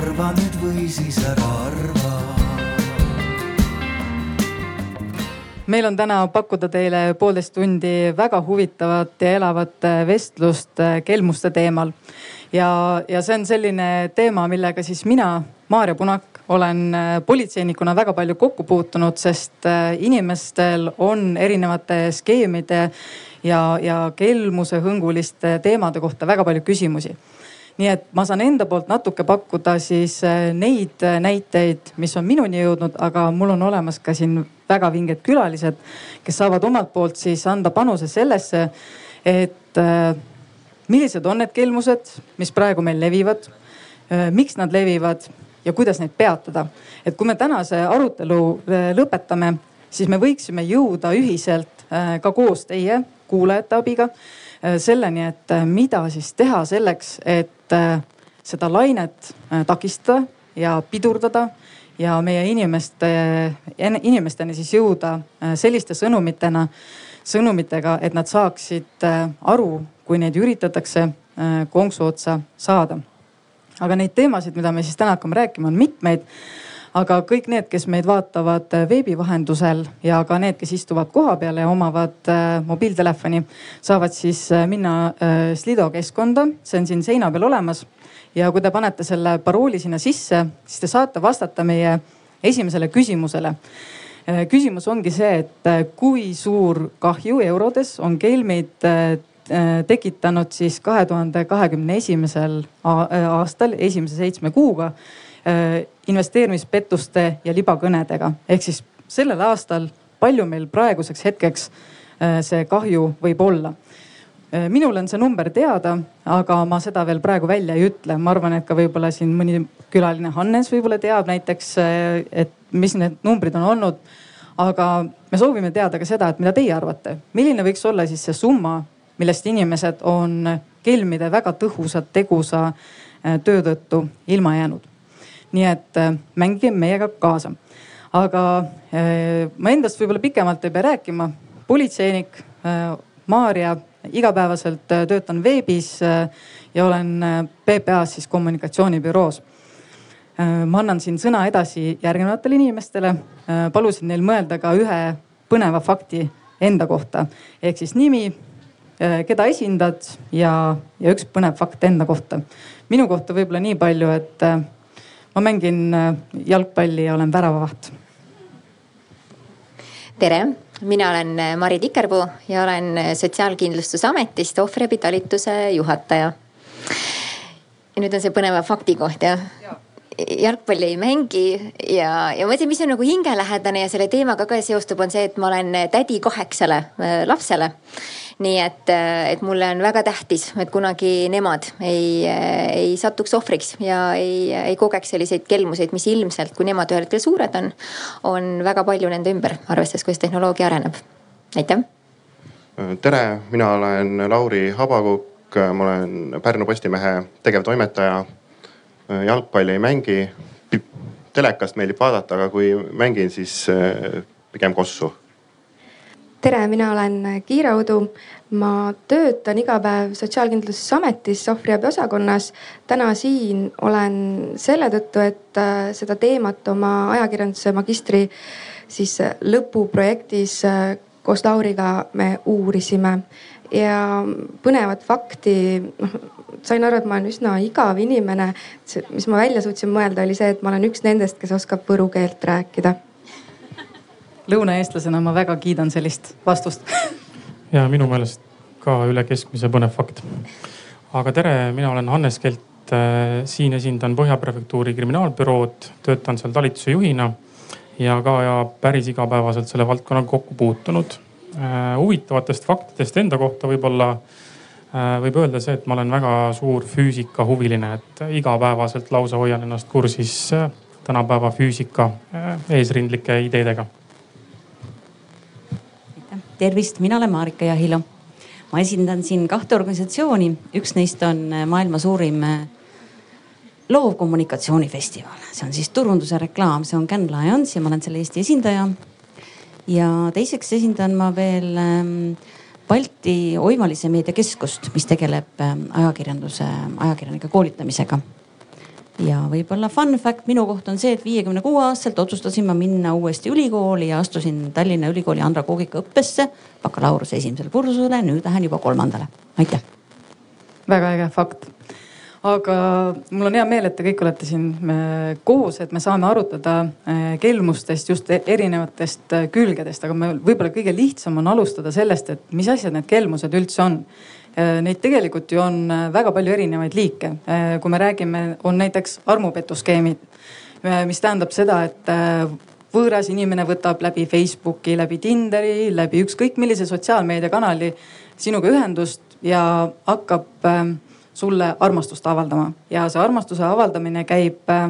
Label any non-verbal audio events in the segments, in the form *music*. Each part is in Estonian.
arva nüüd või siis ära arva meil on täna pakkuda teile poolteist tundi väga huvitavat ja elavat vestlust kelmuste teemal. ja, ja see on selline teema, millega siis mina, Maarja Punak, olen politseinikuna väga palju kokku puutunud, sest inimestel on erinevate skeemide ja, ja kelmuse hõnguliste teemade kohta väga palju küsimusi nii et ma saan enda poolt natuke pakkuda siis äh, neid äh, näiteid, mis on minuni jõudnud, aga mul on olemas ka siin väga vinged külalised, kes saavad omalt poolt siis anda panuse sellesse, et äh, millised on need kelmused, mis praegu meil levivad, miks nad levivad ja kuidas neid peatada. et kui me tänase arutelu lõpetame, siis me võiksime jõuda ühiselt ka koos teie kuulajate abiga selleni, et mida siis teha selleks, et et äh, seda lainet äh, takistada ja pidurdada ja meie inimeste, inimesteni siis jõuda äh, selliste sõnumitena, sõnumitega, et nad saaksid aru, kui neid üritatakse konksu otsa saada. aga neid teemasid, mida me siis täna hakkame rääkima, on mitmeid aga kõik need, kes meid vaatavad veebi vahendusel ja ka need, kes istuvad kohapeal ja omavad äh, mobiiltelefoni, saavad siis äh, minna äh, Slido keskkonda, see on siin seina peal olemas. ja kui te panete selle parooli sinna sisse, siis te saate vastata meie esimesele küsimusele. Küsimus ongi see, et kui suur kahju eurodes on kelmid tekitanud siis kahe tuhande kahekümne esimesel aastal esimese seitsme kuuga? Äh, investeerimispettuste ja libakõnedega. ehk siis sellel aastal, palju meil praeguseks hetkeks äh, see kahju võib olla äh, minul on see number teada, aga ma seda veel praegu välja ei ütle. ma arvan, et ka võib-olla siin mõni külaline Hannes võib-olla teab näiteks, et mis need numbrid on olnud. aga me soovime teada ka seda, et mida teie arvate, milline võiks olla siis see summa, millest inimesed on kelmide väga tõhusa, tegusa töö tõttu ilma jäänud nii et äh, mängige meiega kaasa. aga äh, ma endast võib-olla pikemalt ei pea rääkima. politseinik äh, Maarja, igapäevaselt töötan veebis ja olen PPA-s siis kommunikatsioonibüroos. ma annan siin sõna edasi järgnevatele inimestele. palusin neil mõelda ka ühe põneva fakti enda kohta ehk siis nimi, keda esindad ja, ja üks põnev fakt enda kohta. minu kohta võib-olla nii palju, et ma mängin äh, jalgpalli ja olen väravavaht. tere, mina olen äh, Mari Tikerpuu ja olen äh, Sotsiaalkindlustusametist ohvriabitalituse juhataja. ja nüüd on see põneva fakti koht jah ja.? jalgpalli ei mängi ja, ja ma mõtlen, mis on nagu hingelähedane ja selle teemaga ka seostub, on see, et ma olen tädi kaheksale lapsele nii et, äh, et mulle on väga tähtis, et kunagi nemad ei, äh, ei satuks ohvriks ja ei, ei kogeks selliseid kelmuseid, mis ilmselt, kui nemad ühel hetkel suured on, on väga palju nende ümber, arvestades, kuidas tehnoloogia areneb. aitäh. tere, mina olen Lauri Habakukk, ma olen Pärnu Postimehe tegevtoimetaja. jalgpalli ei mängi, telekast meeldib vaadata, aga kui mängin, siis äh, pigem kossu tere, mina olen Kiira Udu. ma töötan iga päev Sotsiaalkindlustusametis ohvriabi osakonnas. täna siin olen selle tõttu, et äh, seda teemat oma ajakirjanduse magistri siis lõpuprojektis äh, koos Lauriga me uurisime ja põnevat fakti, noh sain aru, et ma olen üsna igav inimene. mis ma välja suutsin mõelda, oli see, et ma olen üks nendest, kes oskab võru keelt rääkida lõunaeestlasena ma väga kiidan sellist vastust *laughs* ja minu meelest ka üle keskmise põnev fakt. aga tere, mina olen Hannes Kelt. Äh, siin esindan Põhja prefektuuri kriminaalbürood, töötan seal talituse juhina ja ka ja päris igapäevaselt selle valdkonnaga kokku puutunud. Äh, huvitavatest faktidest enda kohta võib-olla äh, võib öelda see, et ma olen väga suur füüsikahuviline, et igapäevaselt lausa hoian ennast kursis tänapäeva füüsika eesrindlike ideedega tervist, mina olen Marika Jahilo. ma esindan siin kahte organisatsiooni, üks neist on äh, maailma suurim äh, loovkommunikatsioonifestival, see on siis turunduse reklaam, see on Can Lions ja ma olen selle Eesti esindaja. ja teiseks esindan ma veel ähm, Balti Oimalise Meediakeskust, mis tegeleb ähm, ajakirjanduse, ajakirjanike koolitamisega. Ja võib-olla fun fact minu kohta on see, et viiekümne kuue aastaselt otsustasin ma minna uuesti ülikooli ja astusin Tallinna Ülikooli andragoogika õppesse bakalaureuse esimesele kursusele, nüüd lähen juba kolmandale. aitäh. väga äge fakt aga mul on hea meel, et te kõik olete siin koos, et me saame arutada äh, kelmustest just e-, erinevatest äh, külgedest, aga me võib-olla kõige lihtsam on alustada sellest, et mis asjad need kelmused üldse on. Äh, neid tegelikult ju on väga palju erinevaid liike. kui me räägime, on näiteks armupetuskeemid, mis tähendab seda, et võõras inimene võtab läbi Facebooki, läbi Tinderi, läbi ükskõik millise sotsiaalmeediakanali sinuga ühendust ja hakkab sulle armastust avaldama ja see armastuse avaldamine käib äh,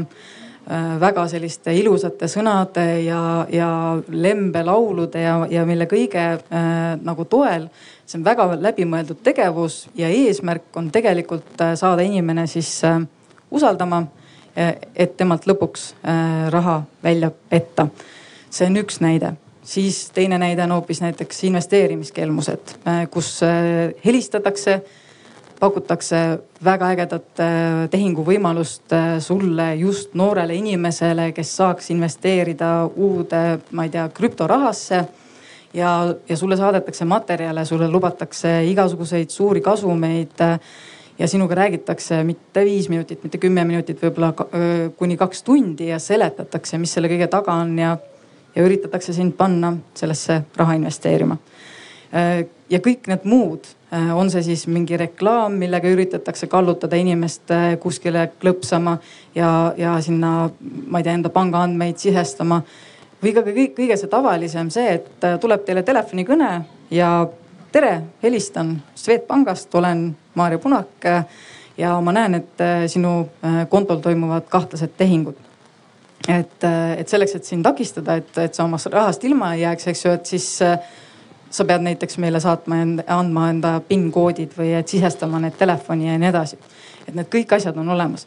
väga selliste ilusate sõnade ja, ja lembelaulude ja, ja mille kõige äh, nagu toel. See on väga läbimõeldud tegevus ja eesmärk on tegelikult äh, saada inimene siis äh, usaldama, äh, et temalt lõpuks raha välja petta. see on üks näide siis teine näide on hoopis näiteks investeerimiskelmused, kus helistatakse pakutakse väga ägedat tehinguvõimalust sulle just noorele inimesele, kes saaks investeerida uude, ma ei tea, krüptorahasse. Ja, ja sulle saadetakse materjale, sulle lubatakse igasuguseid suuri kasumeid äh, ja sinuga räägitakse mitte viis minutit, mitte kümme minutit, võib-olla kuni kaks tundi ja seletatakse, mis selle kõige taga on ja, ja üritatakse sind panna sellesse raha investeerima. ja kõik need muud Äh, on see siis mingi reklaam, millega üritatakse kallutada inimest äh, kuskile klõpsama ja, ja sinna, ma ei tea, enda pangaandmeid sisestama. Või ka kõik, kõige see tavalisem see, et äh, tuleb teile telefonikõne ja tere, helistan Swedbankist, olen Maarja Punak. ja ma näen, et sinu kontol toimuvad kahtlased tehingud et, et selleks, et sind takistada, et, et sa oma rahast ilma ei jääks, eks ju, et siis sa pead näiteks meile saatma andma enda PIN koodid või et sisestama need telefoni ja nii edasi. et need kõik asjad on olemas.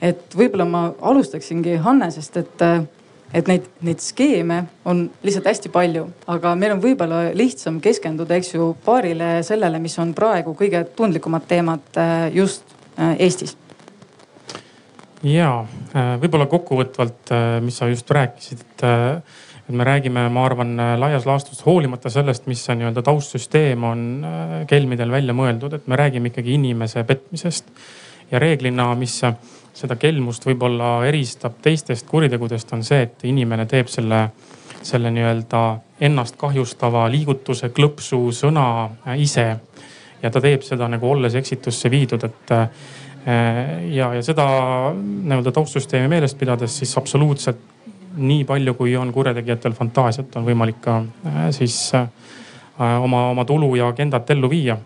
et võib-olla ma alustaksingi Hannesest, et, et neid, neid skeeme on lihtsalt hästi palju, aga meil on võib-olla lihtsam keskenduda, eks ju, paarile sellele, mis on praegu kõige tundlikumad teemad äh, just äh, Eestis ja äh, võib-olla kokkuvõtvalt, mis sa just rääkisid, et et me räägime, ma arvan, laias laastus hoolimata sellest, mis see nii-öelda taustsüsteem on kelmidel välja mõeldud, et me räägime ikkagi inimese petmisest. ja reeglina, mis seda kelmust võib-olla eristab teistest kuritegudest, on see, et inimene teeb selle, selle nii-öelda ennast kahjustava liigutuse, klõpsu, sõna äh, ise. ja ta teeb seda nagu olles eksitusse viidud, et äh, ja, ja seda nii-öelda taustsüsteemi meeles pidades, siis absoluutselt nii palju, kui on kurjategijatel fantaasiat, on võimalik ka äh, siis oma, oma tulu ja agendat ellu viia.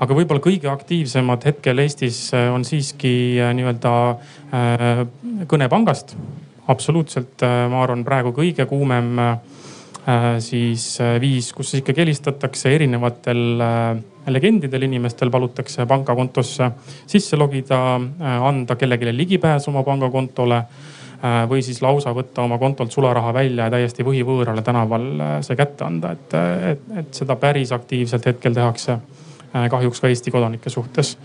Aga võib-olla kõige aktiivsemad hetkel Eestis äh, on siiski nii-öelda kõne pangast. absoluutselt, ma arvan, praegu kõige kuumem siis viis, kus ikkagi helistatakse erinevatel legendidel inimestel palutakse pangakontosse sisse logida, anda kellelegi ligipääs oma pangakontole Äh, või siis lausa võtta oma kontolt sularaha välja ja täiesti võhivõõrale tänaval äh, see kätte anda, et, et, et seda päris aktiivselt hetkel tehakse äh, kahjuks ka Eesti kodanike suhtes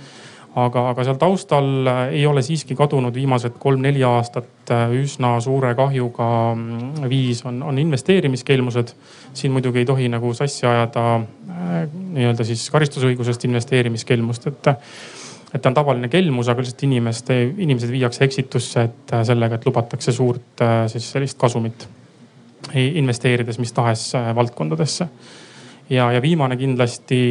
aga, aga seal taustal ei ole siiski kadunud viimased kolm-neli aastat üsna suure kahjuga mm, viis on, on investeerimiskelmused. siin muidugi ei tohi nagu sassi ajada nii-öelda siis karistusõigusest investeerimiskelmust, et et ta on tavaline kelmus, aga lihtsalt inimeste, inimesed viiakse eksitusse, et äh, sellega, et lubatakse suurt äh, siis sellist kasumit investeerides mis tahes äh, valdkondadesse. Ja, ja viimane kindlasti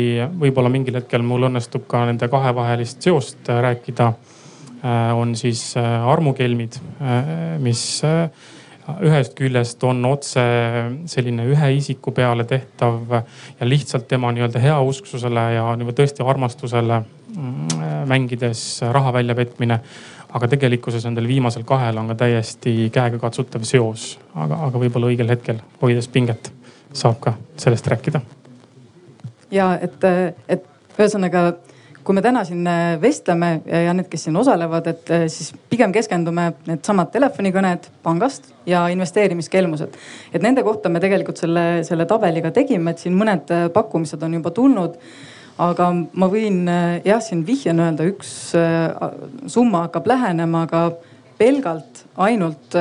võib-olla mingil hetkel mul õnnestub ka nende kahevahelist seost rääkida. on siis armukelmid, mis ühest küljest on otse selline ühe isiku peale tehtav ja lihtsalt tema nii-öelda heausksusele ja nii-öelda tõesti armastusele mm, mängides raha väljapetmine. aga tegelikkuses nendel viimasel kahel on ka täiesti käegakatsutav seos, aga, aga võib-olla õigel hetkel, hoides pinget, saab ka sellest rääkida. Ja et, et ühesõnaga kui me täna siin äh, vestleme ja need, kes siin osalevad, et äh, siis pigem keskendume needsamad telefonikõned pangast ja investeerimiskelmused. et nende kohta me tegelikult selle, selle tabeliga tegime, et siin mõned äh, pakkumised on juba tulnud aga ma võin jah, siin vihjena öelda, üks summa hakkab lähenema, aga pelgalt ainult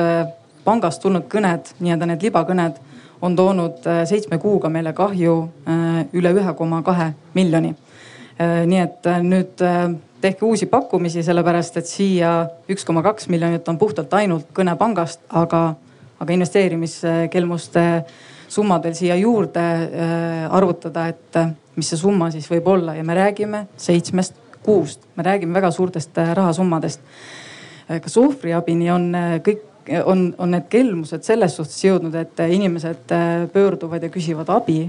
pangast tulnud kõned, nii-öelda need libakõned on toonud seitsme kuuga meile kahju üle ühe koma kahe miljoni. nii et nüüd tehke uusi pakkumisi, sellepärast et siia üks koma kaks miljonit on puhtalt ainult kõnepangast, aga, aga investeerimiskelmuste summa veel siia juurde äh, arvutada, et äh, mis see summa siis võib olla ja me räägime seitsmest kuust, me räägime väga suurtest äh, rahasummadest. kas ohvriabini on kõik, on, on need kelmused selles suhtes jõudnud, et inimesed pöörduvad ja küsivad abi.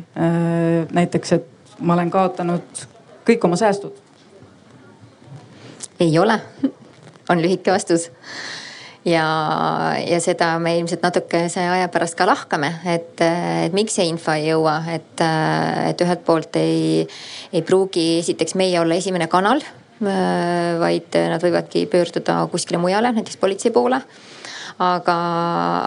näiteks, et ma olen kaotanud kõik oma säästud. Ei ole, on lühike vastus. Ja, ja seda me ilmselt natukese aja pärast ka lahkame, et, et miks see info ei jõua, et, et ühelt poolt ei, ei pruugi esiteks meie olla esimene kanal, vaid nad võivadki pöörduda kuskile mujale, näiteks politsei poole aga,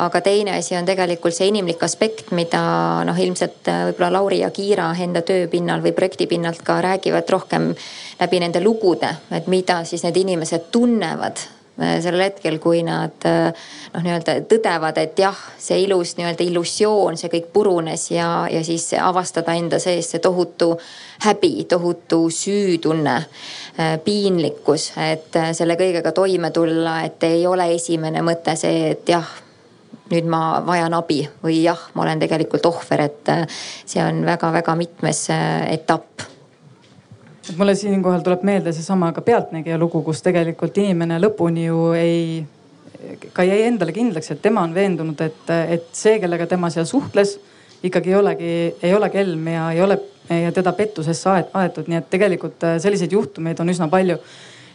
aga teine asi on tegelikult see inimlik aspekt, mida noh, ilmselt äh, võib-olla Lauri ja Kiira enda töö pinnal või projekti pinnalt ka räägivad rohkem läbi nende lugude, et mida siis need inimesed tunnevad sellel hetkel, kui nad äh, noh, nii-öelda tõdevad, et jah, see ilus nii-öelda illusioon, see kõik purunes ja, ja siis avastada enda sees see tohutu häbi, tohutu süütunne, äh, piinlikkus, et selle kõigega toime tulla, et ei ole esimene mõte see, et jah nüüd ma vajan abi või jah, ma olen tegelikult ohver, et see on väga-väga mitmes etapp et mulle siinkohal tuleb meelde seesama ka Pealtnägija lugu, kus tegelikult inimene lõpuni ju ei, ka jäi endale kindlaks, et tema on veendunud, et, et see, kellega tema seal suhtles, ikkagi ei olegi, ei ole kelm ja ei ole ja teda pettusesse aetud, nii et tegelikult äh, selliseid juhtumeid on üsna palju.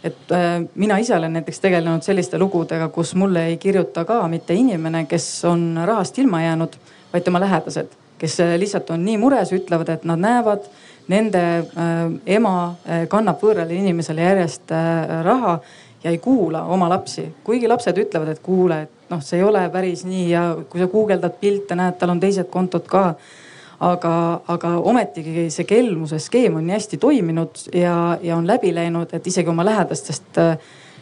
Et äh, mina ise olen näiteks tegelenud selliste lugudega, kus mulle ei kirjuta ka mitte inimene, kes on rahast ilma jäänud, vaid tema lähedased, kes äh, lihtsalt on nii mures, ütlevad, et nad näevad nende äh, ema äh, kannab võõrale inimesele järjest äh, raha ja ei kuula oma lapsi, kuigi lapsed ütlevad, et kuule, et noh, see ei ole päris nii ja kui sa guugeldad pilte, näed, tal on teised kontod ka aga, aga ometigi see kelmuse skeem on nii hästi toiminud ja, ja on läbi läinud, et isegi oma lähedastest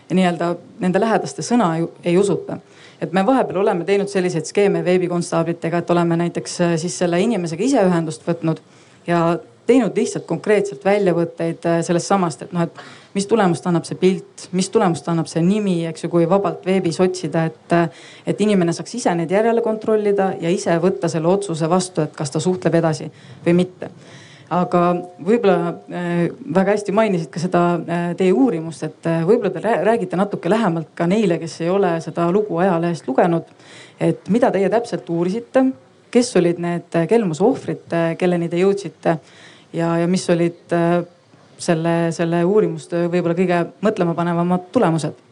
nii-öelda nende lähedaste sõna ei, ei usuta. et me vahepeal oleme teinud selliseid skeeme veebikonstaablitega, et oleme näiteks siis selle inimesega ise ühendust võtnud ja teinud lihtsalt konkreetselt väljavõtteid äh, sellest samast, et noh, et mis tulemust annab see pilt, mis tulemust annab see nimi, eks ju, kui vabalt veebis otsida, et, äh, et inimene saaks ise neid järele kontrollida ja ise võtta selle otsuse vastu, et kas ta suhtleb edasi või mitte aga võib-olla äh, väga hästi mainisid ka seda äh, teie uurimust, et äh, võib-olla te räägite natuke lähemalt ka neile, kes ei ole seda lugu ajalehest lugenud. et mida teie täpselt uurisite, kes olid need kelmuse ohvrid, kelleni te jõudsite ja, ja mis olid äh, selle, selle uurimustöö võib-olla kõige mõtlemapanevamad tulemused?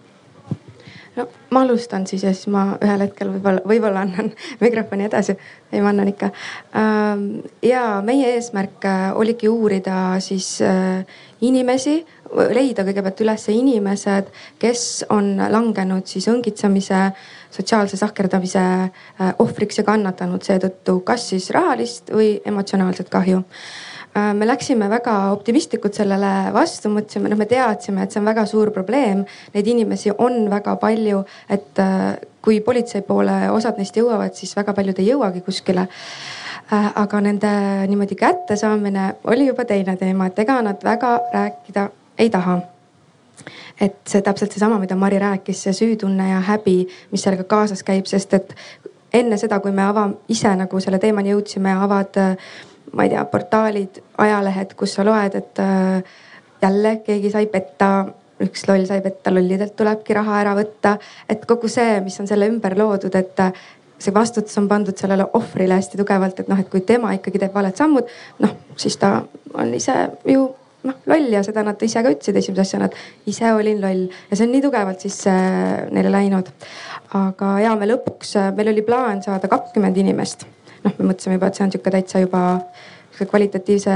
no ma alustan siis ja siis ma ühel hetkel võib-olla, võib-olla annan *laughs* mikrofoni edasi. ei, ma annan ikka. Ähm, ja meie eesmärk äh, oligi uurida siis äh, inimesi, leida kõigepealt üles inimesed, kes on langenud siis õngitsemise, sotsiaalse sahkerdamise ohvriks ja kannatanud seetõttu kas siis rahalist või emotsionaalset kahju me läksime väga optimistlikult sellele vastu, mõtlesime, noh, me teadsime, et see on väga suur probleem. Neid inimesi on väga palju, et äh, kui politsei poole osad neist jõuavad, siis väga paljud ei jõuagi kuskile. Äh, aga nende niimoodi kättesaamine oli juba teine teema, et ega nad väga rääkida ei taha et see täpselt seesama, mida Mari rääkis, see süütunne ja häbi, mis sellega kaasas käib, sest et enne seda, kui me ava-, ise nagu selle teemani jõudsime, avad ma ei tea, portaalid, ajalehed, kus sa loed, et äh, jälle keegi sai petta, üks loll sai petta, lollidelt tulebki raha ära võtta. et kogu see, mis on selle ümber loodud, et äh, see vastutus on pandud sellele ohvrile hästi tugevalt, et noh, et kui tema ikkagi teeb valed sammud, noh siis ta on ise ju noh loll ja seda nad ise ka ütlesid esimese asjana, et ise olin loll ja see on nii tugevalt siis äh, neile läinud. aga ja me lõpuks, äh, meil oli plaan saada kakskümmend inimest noh, me mõtlesime juba, et see on sihuke täitsa juba kvalitatiivse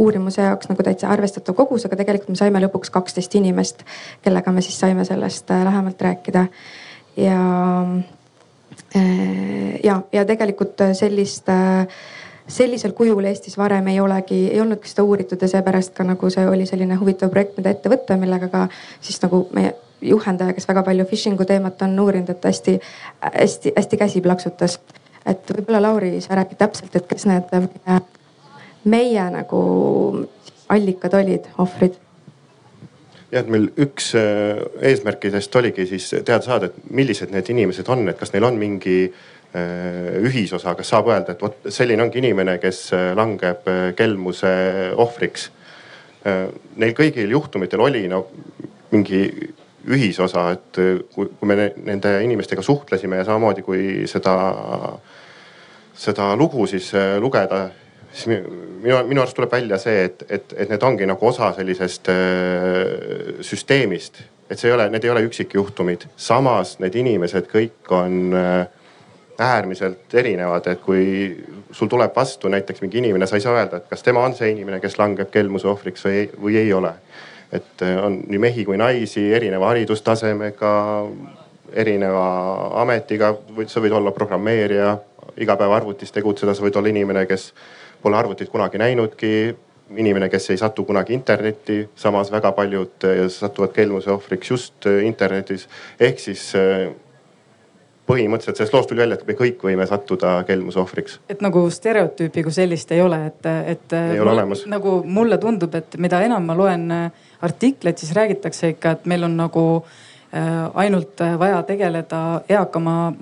uurimuse jaoks nagu täitsa arvestatav kogus, aga tegelikult me saime lõpuks kaksteist inimest, kellega me siis saime sellest äh, lähemalt rääkida. ja, äh, ja, ja tegelikult sellist äh, sellisel kujul Eestis varem ei olegi, ei olnudki seda uuritud ja seepärast ka nagu see oli selline huvitav projekt, mida ette võtta, millega ka siis nagu meie juhendaja, kes väga palju phishing'u teemat on uurinud, et hästi, hästi, hästi käsi plaksutas. Et võib-olla Lauri, sa räägid täpselt, et kes need meie nagu allikad olid, ohvrid jah, et meil üks äh, eesmärkidest oligi siis teada saada, et millised need inimesed on, et kas neil on mingi äh, ühisosa, kas saab öelda, et vot selline ongi inimene, kes äh, langeb kelmuse ohvriks. Neil kõigil juhtumitel oli no mingi ühisosa, et kui, kui me nende inimestega suhtlesime ja samamoodi kui seda, seda lugu siis lugeda siis minu, minu arust tuleb välja see, et, et, et need ongi nagu osa sellisest äh, süsteemist. et see ei ole, need ei ole üksikjuhtumid, samas need inimesed kõik on äh, äärmiselt erinevad, et kui sul tuleb vastu näiteks mingi inimene, sa ei saa öelda, et kas tema on see inimene, kes langeb kelmuse ohvriks või või ei ole. et äh, on nii mehi kui naisi erineva haridustasemega, erineva ametiga, sa võid olla programmeerija, iga päev arvutis tegutseda, sa võid olla inimene, kes pole arvutit kunagi näinudki, inimene, kes ei satu kunagi internetti, samas väga paljud eh, satuvad kelmuse ohvriks just eh, internetis. ehk siis eh, põhimõtteliselt sellest loost tuli välja, et me kõik võime sattuda kelmuse ohvriks. et nagu stereotüüpi kui sellist ei ole, et, et. ei ole olemas. nagu mulle tundub, et mida enam ma loen artikleid, siis räägitakse ikka, et meil on nagu ainult vaja tegeleda eakama,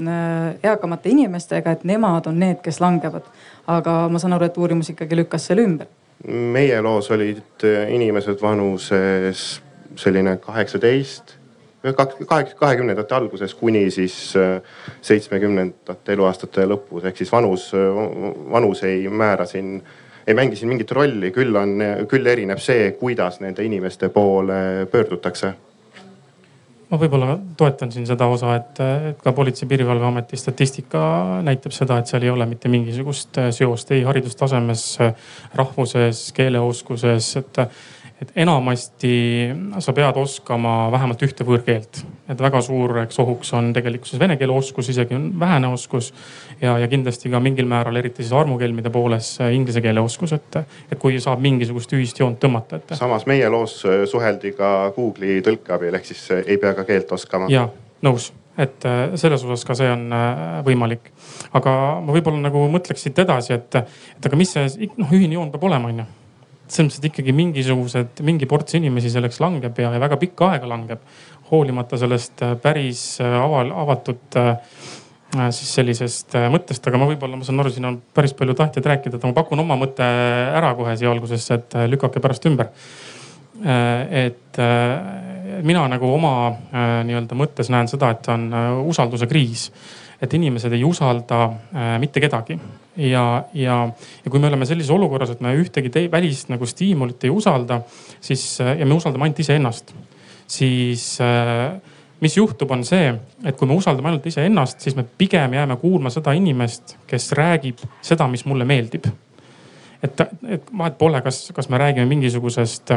eakamate inimestega, et nemad on need, kes langevad. Aga ma saan aru, et uurimus ikkagi lükkas selle ümber. meie loos olid inimesed vanuses selline kaheksateist, kahekümnendate alguses kuni siis äh, seitsmekümnendate eluaastate lõpus. Ehk siis vanus, vanus ei määra siin ei mängi siin mingit rolli, küll on, küll erineb see, kuidas nende inimeste poole pöördutakse ma võib-olla toetan siin seda osa, et, et ka Politsei- ja Piirivalveameti statistika näitab seda, et seal ei ole mitte mingisugust seost ei haridustasemes, rahvuses, keeleoskuses, et et enamasti sa pead oskama vähemalt ühte võõrkeelt. et väga suureks ohuks on tegelikkuses vene keele oskus, isegi on vähene oskus. ja, ja kindlasti ka mingil määral, eriti siis armukeelmide pooles inglise keele oskus, et, et kui saab mingisugust ühist joont tõmmata, et. samas meie loos suheldi ka Google'i tõlke abil, ehk siis ei pea ka keelt oskama. ja, nõus et äh, selles osas ka see on äh, võimalik. aga ma võib-olla nagu mõtleks siit edasi, et, et aga mis see noh, ühine joon peab olema, onju selles mõttes, et ikkagi mingisugused, mingi ports inimesi selleks langeb ja, ja väga pikka aega langeb. hoolimata sellest äh, päris äh, aval, avatud äh, siis sellisest mõttest, aga ma võib-olla, ma saan aru, siin on päris palju tahtjaid rääkida, et ma pakun oma mõtte ära kohe siia algusesse, et lükake pärast ümber. et mina nagu oma nii-öelda mõttes näen seda, et on usalduse kriis et inimesed ei usalda mitte kedagi. Ja, ja, ja kui me oleme sellises olukorras, et me ühtegi välist nagu stiimulit ei usalda, siis ja me usaldame ainult iseennast, siis äh, mis juhtub, on see, et kui me usaldame ainult iseennast, siis me pigem jääme kuulma seda inimest, kes räägib seda, mis mulle meeldib et, et vahet pole, kas, kas me räägime mingisugusest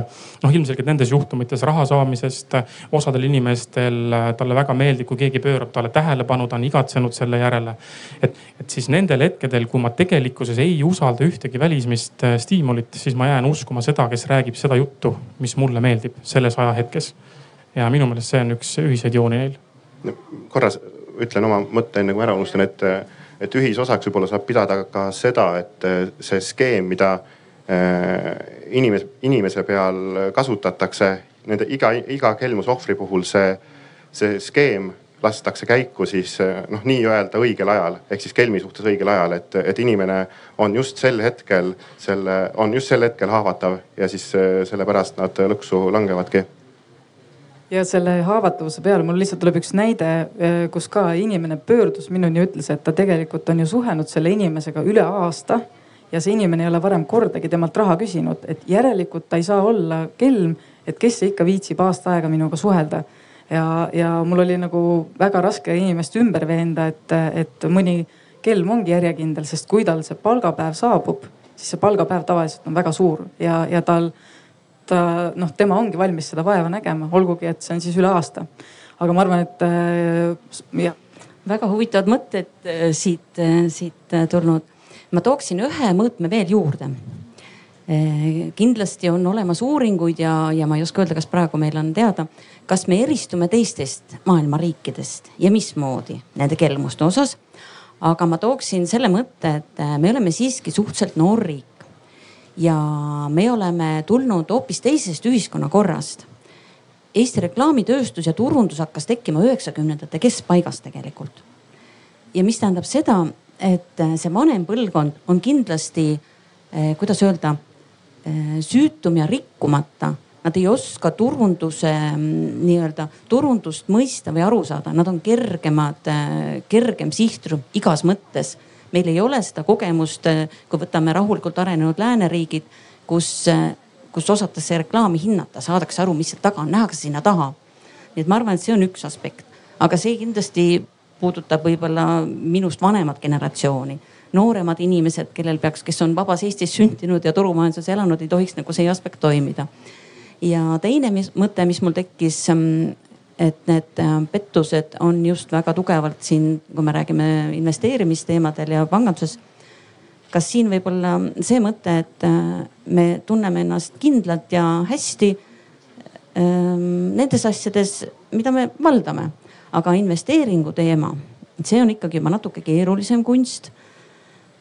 noh, ilmselgelt nendes juhtumites raha saamisest. osadel inimestel talle väga meeldib, kui keegi pöörab talle tähelepanu, ta on igatsenud selle järele. et, et siis nendel hetkedel, kui ma tegelikkuses ei usalda ühtegi välismist äh, stiimulit, siis ma jään uskuma seda, kes räägib seda juttu, mis mulle meeldib selles ajahetkes. ja minu meelest see on üks ühiseid jooni neil. korra ütlen oma mõtte enne kui ära unustan, et et ühisosaks võib-olla saab pidada ka seda, et äh, see skeem, mida äh, inimese, inimese peal kasutatakse, nende iga, iga kelmusohvri puhul see, see skeem lastakse käiku siis äh, noh, nii-öelda õigel ajal ehk siis kelmi suhtes õigel ajal, et, et inimene on just sel hetkel selle, on just sel hetkel haavatav ja siis sellepärast nad lõksu langevadki ja selle haavatavuse peale mul lihtsalt tuleb üks näide, eh, kus ka inimene pöördus minuni ja ütles, et ta tegelikult on ju suhelnud selle inimesega üle aasta ja see inimene ei ole varem kordagi temalt raha küsinud, et järelikult ta ei saa olla kelm, et kes see ikka viitsib aasta aega minuga suhelda. ja, ja mul oli nagu väga raske inimest ümber veenda, et, et mõni kelm ongi järjekindel, sest kui tal see palgapäev saabub, siis see palgapäev tavaliselt on väga suur ja, ja tal ta noh, tema ongi valmis seda vaeva nägema, olgugi et see on siis üle aasta. aga ma arvan, et äh, jah. väga huvitavad mõtted äh, siit, äh, siit tulnud. ma tooksin ühe mõõtme veel juurde. kindlasti on olemas uuringuid ja, ja ma ei oska öelda, kas praegu meil on teada, kas me eristume teistest maailma riikidest ja mismoodi nende kelmuste osas. aga ma tooksin selle mõtte, et me oleme siiski suhteliselt noor riik ja me oleme tulnud hoopis teisest ühiskonnakorrast Eesti reklaamitööstus ja turundus hakkas tekkima üheksakümnendate keskpaigas tegelikult. ja mis tähendab seda, et äh, see vanem põlvkond on kindlasti, äh, kuidas öelda, äh, süütum ja rikkumata. Nad ei oska turunduse mm, nii-öelda turundust mõista või aru saada, nad on kergemad, kergem sihtrühm igas mõttes. Meil ei ole seda kogemust, kui võtame rahulikult arenenud lääneriigid, kus kus osatakse reklaami hinnata, saadakse aru, mis seal taga on, nähakse sinna taha. nii et ma arvan, et see on üks aspekt, aga see kindlasti puudutab võib-olla minust vanemat generatsiooni. nooremad inimesed, kellel peaks, kes on vabas Eestis sündinud ja turumajanduses elanud, ei tohiks nagu see aspekt toimida. ja teine mis, mõte, mis mul tekkis, mm, et need äh, pettused on just väga tugevalt siin, kui me räägime investeerimisteemadel ja panganduses. Kas siin võib olla see mõte, et äh, me tunneme ennast kindlalt ja hästi ähm, nendes asjades, mida me valdame, aga investeeringu teema, see on ikkagi juba natuke keerulisem kunst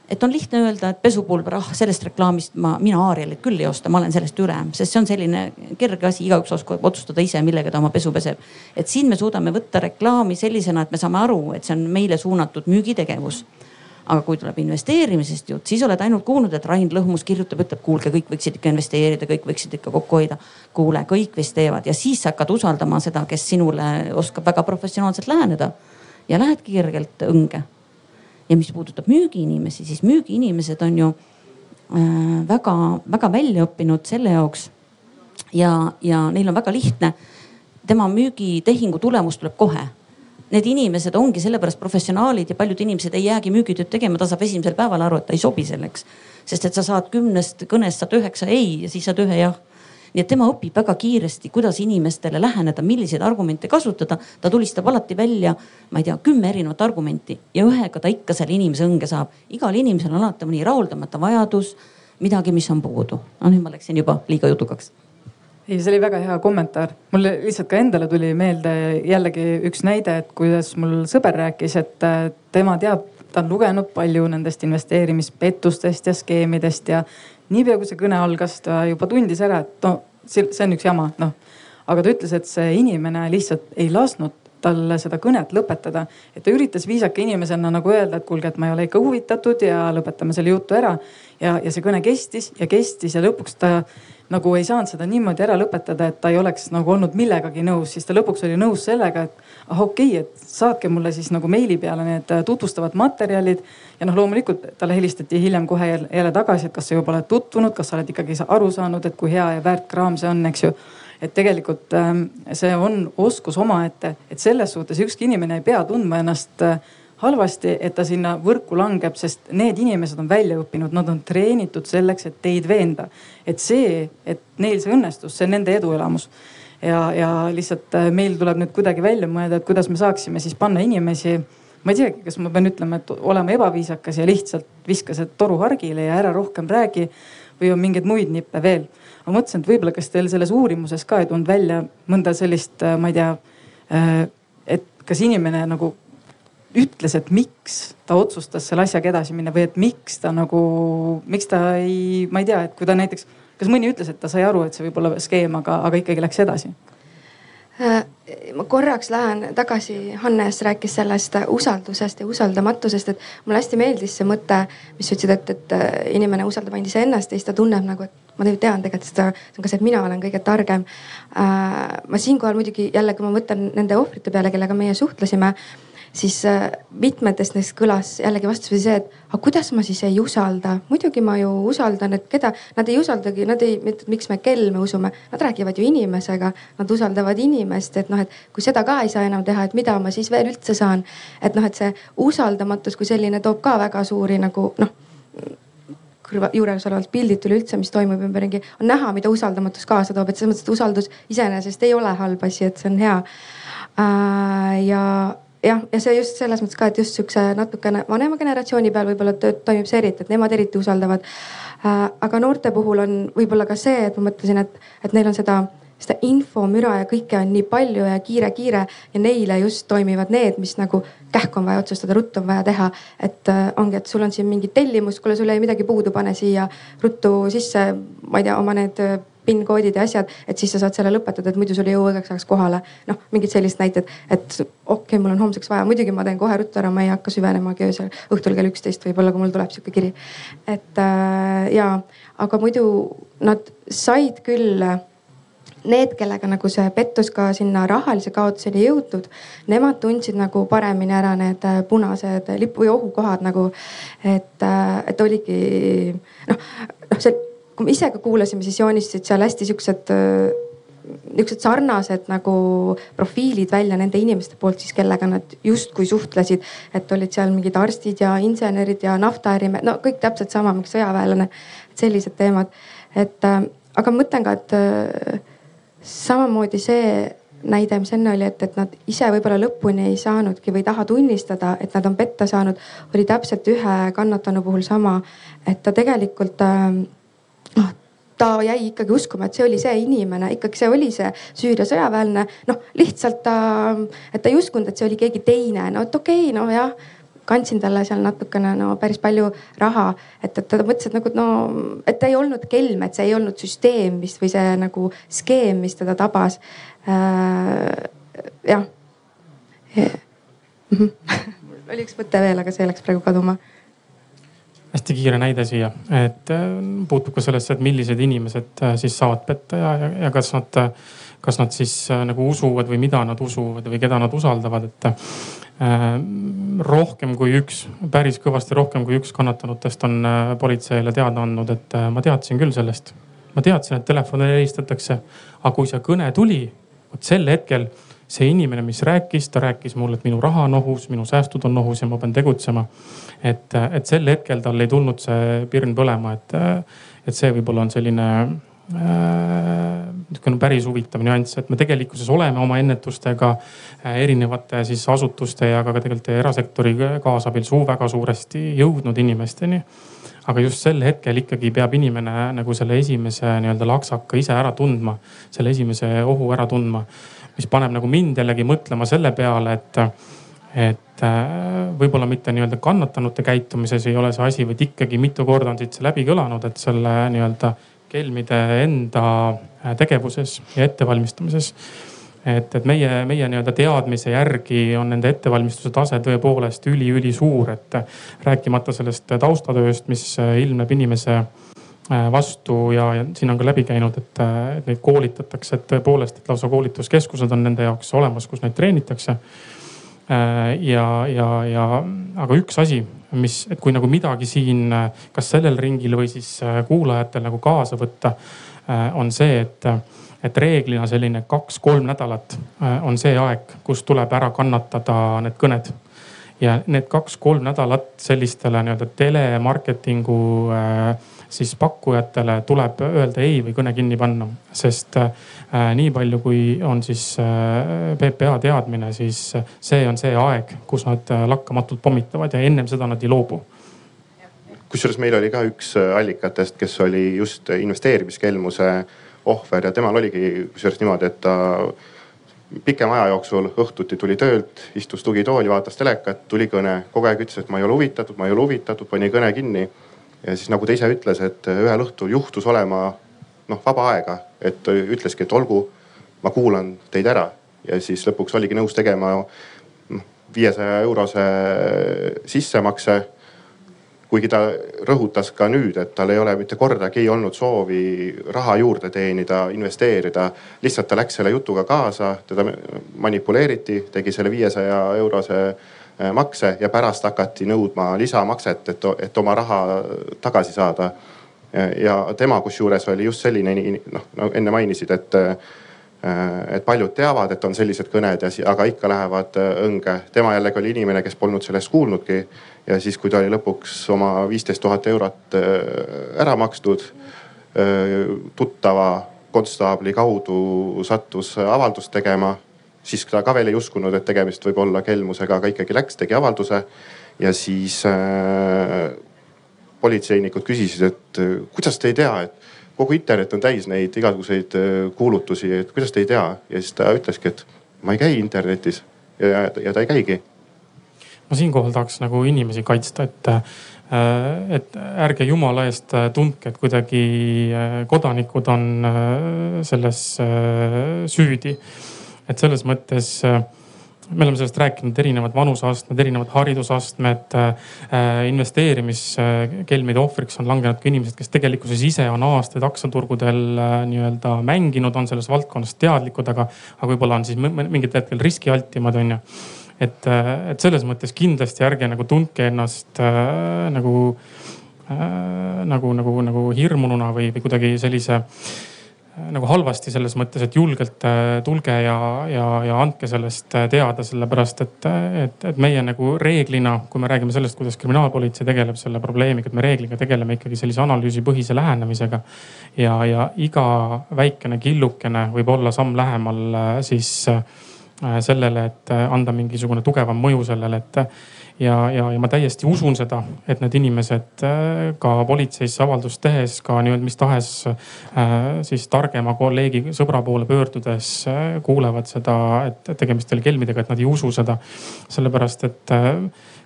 et on lihtne öelda, et pesupulber, ah sellest reklaamist ma, mina Aarielit küll ei osta, ma olen sellest üle, sest see on selline kerge asi, igaüks oskab otsustada ise, millega ta oma pesu peseb. et siin me suudame võtta reklaami sellisena, et me saame aru, et see on meile suunatud müügitegevus aga kui tuleb investeerimisest jutt, siis oled ainult kuulnud, et Rain Lõhmus kirjutab, ütleb, kuulge, kõik võiksid ikka investeerida, kõik võiksid ikka kokku hoida. kuule, kõik vist teevad ja siis hakkad usaldama seda, kes sinule oskab väga professionaalselt läheneda ja lähedki kergelt õnge. Ja mis puudutab müügiinimesi, siis müügiinimesed on ju väga-väga äh, välja õppinud selle jaoks ja, ja neil on väga lihtne. tema müügitehingu tulemus tuleb kohe need inimesed ongi sellepärast professionaalid ja paljud inimesed ei jäägi müügitööd tegema, ta saab esimesel päeval aru, et ta ei sobi selleks. sest et sa saad kümnest kõnest saad üheksa ei ja siis saad ühe jah. Nii et tema õpib väga kiiresti, kuidas inimestele läheneda, milliseid argumente kasutada. ta tulistab alati välja, ma ei tea, kümme erinevat argumenti ja ühega ta ikka selle inimese õnge saab. igal inimesel on alati mõni rahuldamata vajadus, midagi, mis on puudu. no nüüd ma läksin juba liiga jutukaks ei, see oli väga hea kommentaar. mulle lihtsalt ka endale tuli meelde jällegi üks näide, et kuidas mul sõber rääkis, et äh, tema teab, ta on lugenud palju nendest investeerimispettustest ja skeemidest ja niipea kui see kõne algas, ta juba tundis ära, et no see on üks jama, noh. aga ta ütles, et see inimene lihtsalt ei lasknud tal seda kõnet lõpetada. et ta üritas viisaka inimesena nagu öelda, et kuulge, et ma ei ole ikka huvitatud ja lõpetame selle jutu ära. ja, ja see kõne kestis ja kestis ja lõpuks ta nagu ei saanud seda niimoodi ära lõpetada, et ta ei oleks nagu olnud millegagi nõus, siis ta lõpuks oli nõus sellega, et ah okei okay,, et saatke mulle siis nagu meili peale need äh, tutvustavad materjalid. ja noh, loomulikult talle helistati hiljem kohe jälle, jälle tagasi, et kas sa juba oled tutvunud, kas sa oled ikkagi aru saanud, et kui hea ja väärt kraam see on, eks ju et tegelikult ähm, see on oskus omaette, et selles suhtes ükski inimene ei pea tundma ennast äh, halvasti, et ta sinna võrku langeb, sest need inimesed on välja õppinud, nad on treenitud selleks, et teid veenda. et see, et neil see õnnestus, see on nende eduelamus. ja, ja lihtsalt äh, meil tuleb nüüd kuidagi välja mõelda, et kuidas me saaksime siis panna inimesi ma ei teagi, kas ma pean ütlema, et olema ebaviisakas ja lihtsalt viska see toru hargile ja ära rohkem räägi või on mingeid muid nippe veel. ma mõtlesin, et võib-olla, kas teil selles uurimuses ka ei tulnud välja mõnda sellist, äh, ma ei tea, äh, et kas inimene nagu ütles, et miks ta otsustas selle asjaga edasi minna või et miks ta nagu, miks ta ei, ma ei tea, et kui ta näiteks, kas mõni ütles, et ta sai aru, et see võib olla skeem, aga, aga ikkagi läks edasi? Äh, ma korraks lähen tagasi, Hannes rääkis sellest usaldusest ja usaldamatusest, et mulle hästi meeldis see mõte, mis sa ütlesid, et, et äh, inimene usaldab ainult iseennast ja siis ta tunneb nagu, et ma tean tegelikult seda, see on ka see, et mina olen kõige targem. Äh, ma siinkohal muidugi jälle, kui ma mõtlen nende ohvrite peale, kellega meie suhtlesime siis äh, mitmetest neist kõlas jällegi vastupidi see, et aga kuidas ma siis ei usalda. muidugi ma ju usaldan, et keda, nad ei usaldagi, nad ei, miks me kelme usume, nad räägivad ju inimesega, nad usaldavad inimest, et noh, et kui seda ka ei saa enam teha, et mida ma siis veel üldse saan. et noh, et see usaldamatus kui selline toob ka väga suuri nagu noh kõrva, juures olevalt pildilt üleüldse, mis toimub ümberringi, on näha, mida usaldamatus kaasa toob, et selles mõttes, et usaldus iseenesest ei ole halb asi, et see on hea äh,. ja jah, ja see just selles mõttes ka, et just sihukese natukene vanema generatsiooni peal võib-olla toimib see eriti, et nemad eriti usaldavad aga noorte puhul on võib-olla ka see, et ma mõtlesin, et, et neil on seda seda infomüra ja kõike on nii palju ja kiire-kiire ja neile just toimivad need, mis nagu kähku on vaja otsustada, ruttu on vaja teha. et äh, ongi, et sul on siin mingi tellimus, kuule, sul jäi midagi puudu, pane siia ruttu sisse, ma ei tea, oma need äh, PIN-koodid ja asjad, et siis sa saad selle lõpetada, et muidu sul ei jõua õigeks ajaks kohale. noh, mingid sellised näited, et okei okay,, mul on homseks vaja, muidugi ma teen kohe ruttu ära, ma ei hakka süvenemagi öösel, õhtul kell üksteist võib-olla, kui mul tuleb sihuke kiri. et äh, ja, aga muidu nad said küll need, kellega nagu see pettus ka sinna rahalise kaotuseni jõutud, nemad tundsid nagu paremini ära need äh, punased lipu või ohukohad nagu. et, äh, et oligi noh, noh see, kui me ise ka kuulasime, siis joonistasid seal hästi siuksed äh, niisugused sarnased nagu profiilid välja nende inimeste poolt siis, kellega nad justkui suhtlesid. et olid seal mingid arstid ja insenerid ja naftaärimehed, no kõik täpselt sama, mingi sõjaväelane. sellised teemad, et aga ma mõtlen ka, et samamoodi see näide, mis enne oli, et, et nad ise võib-olla lõpuni ei saanudki või ei taha tunnistada, et nad on petta saanud, oli täpselt ühe kannatanu puhul sama. et ta tegelikult ähm, noh, ta jäi ikkagi uskuma, et see oli see inimene, ikkagi see oli see Süüria sõjaväelane. noh, lihtsalt ta, et ta ei uskunud, et see oli keegi teine, no et okei okay,, no jah kandsin talle seal natukene no päris palju raha, et, et ta mõtles, et nagu no, et ta ei olnud kelm, et see ei olnud süsteem, mis või see nagu skeem, mis teda tabas äh,. jah ja. Mm -hmm. oli üks mõte veel, aga see läks praegu kaduma hästi kiire näide siia, et äh, puutub ka sellesse, et millised inimesed äh, siis saavad petta ja, ja, ja kas nad, kas nad siis äh, nagu usuvad või mida nad usuvad või keda nad usaldavad, et Äh, rohkem kui üks, päris kõvasti rohkem kui üks kannatanutest on politseile teada andnud, et äh, ma teadsin küll sellest. ma teadsin, et telefonile helistatakse, aga kui see kõne tuli, vot sel hetkel see inimene, mis rääkis, ta rääkis mulle, et minu raha on ohus, minu säästud on ohus ja ma pean tegutsema. Et, et sel hetkel tal ei tulnud see pirn põlema, et, et see võib-olla on selline Äh, niisugune päris huvitav nüanss, et me tegelikkuses oleme oma ennetustega äh, erinevate siis asutuste ja ka tegelikult erasektori kaasabil suu väga suuresti jõudnud inimesteni. aga just sel hetkel ikkagi peab inimene nagu selle esimese nii-öelda laksaka ise ära tundma, selle esimese ohu ära tundma, mis paneb nagu mind jällegi mõtlema selle peale, et et äh, võib-olla mitte nii-öelda kannatanute käitumises ei ole see asi, vaid ikkagi mitu korda on siit see läbi kõlanud, et selle nii-öelda kelmide enda äh, tegevuses ja ettevalmistamises. et, et meie, meie nii-öelda teadmise järgi on nende ettevalmistuse tase tõepoolest üli-ülisuur, et rääkimata sellest taustatööst, mis äh, ilmneb inimese äh, vastu ja, ja siin on ka läbi käinud, et, et neid koolitatakse, et tõepoolest, et lausa koolituskeskused on nende jaoks olemas, kus neid treenitakse. Ja, ja, ja aga üks asi, mis, et kui nagu midagi siin, kas sellel ringil või siis äh, kuulajatel nagu kaasa võtta, äh, on see, et, et reeglina selline kaks-kolm nädalat äh, on see aeg, kus tuleb ära kannatada need kõned. Ja need kaks-kolm nädalat sellistele nii-öelda telemarketingu siis pakkujatele tuleb öelda ei või kõne kinni panna, sest Äh, nii palju, kui on siis äh, PPA teadmine, siis see on see aeg, kus nad äh, lakkamatult pommitavad ja ennem seda nad ei loobu kusjuures meil oli ka üks allikatest, kes oli just investeerimiskelmuse ohver ja temal oligi kusjuures niimoodi, et ta pikema aja jooksul õhtuti tuli töölt, istus tugitooli, vaatas telekat, tuli kõne, kogu aeg ütles, et ma ei ole huvitatud, ma ei ole huvitatud, pani kõne kinni. ja siis nagu ta ise ütles, et ühel õhtul juhtus olema noh vaba aega, et ütleski, et olgu, ma kuulan teid ära ja siis lõpuks oligi nõus tegema noh, viiesaja eurose sissemakse. kuigi ta rõhutas ka nüüd, et tal ei ole mitte kordagi olnud soovi raha juurde teenida, investeerida. lihtsalt ta läks selle jutuga kaasa, teda manipuleeriti, tegi selle viiesaja eurose äh, makse ja pärast hakati nõudma lisamakset, et, et oma raha tagasi saada ja tema kusjuures oli just selline noh, no enne mainisid, et et paljud teavad, et on sellised kõned, aga ikka lähevad õnge. tema jällegi oli inimene, kes polnud sellest kuulnudki. ja siis, kui ta oli lõpuks oma viisteist tuhat eurot äh, ära makstud, äh, tuttava konstaabli kaudu sattus avaldust tegema, siis ta ka veel ei uskunud, et tegemist võib olla kelmusega, aga ikkagi läks, tegi avalduse ja siis äh, politseinikud küsisid, et kuidas te ei tea, et kogu internet on täis neid igasuguseid kuulutusi, et kuidas te ei tea ja siis ta ütleski, et ma ei käi internetis ja, ja ta ei käigi. ma siinkohal tahaks nagu inimesi kaitsta, et Äh, et ärge jumala eest äh, tundke, et kuidagi äh, kodanikud on selles süüdi. et selles mõttes me oleme sellest rääkinud, erinevad vanuseastmed, erinevad haridusastmed äh,. investeerimiskelmide ohvriks on langenud ka inimesed, kes tegelikkuses ise on aastaid aktsiaturgudel äh, nii-öelda mänginud, on selles valdkonnas teadlikud, aga, aga võib-olla on siis mingil hetkel riskialtimad, on ju et, äh, et selles mõttes kindlasti ärge nagu tundke ennast äh, nagu äh,, nagu, nagu, nagu hirmununa või, või kuidagi sellise äh, nagu halvasti selles mõttes, et julgelt äh, tulge ja, ja, ja andke sellest teada, sellepärast et, et, et meie nagu reeglina, kui me räägime sellest, kuidas kriminaalpolitsei tegeleb selle probleemiga, et me reegliga tegeleme ikkagi sellise analüüsipõhise lähenemisega. ja, ja iga väikene killukene võib olla samm lähemal siis äh, Äh, sellele, et äh, anda mingisugune tugevam mõju sellele, et ja, ja, ja ma täiesti usun seda, et need inimesed äh, ka politseisse avaldust tehes, ka nii-öelda mis tahes siis targema kolleegi, sõbra poole pöördudes kuulevad seda, et tegemist oli kelmidega, et nad ei usu seda. sellepärast, et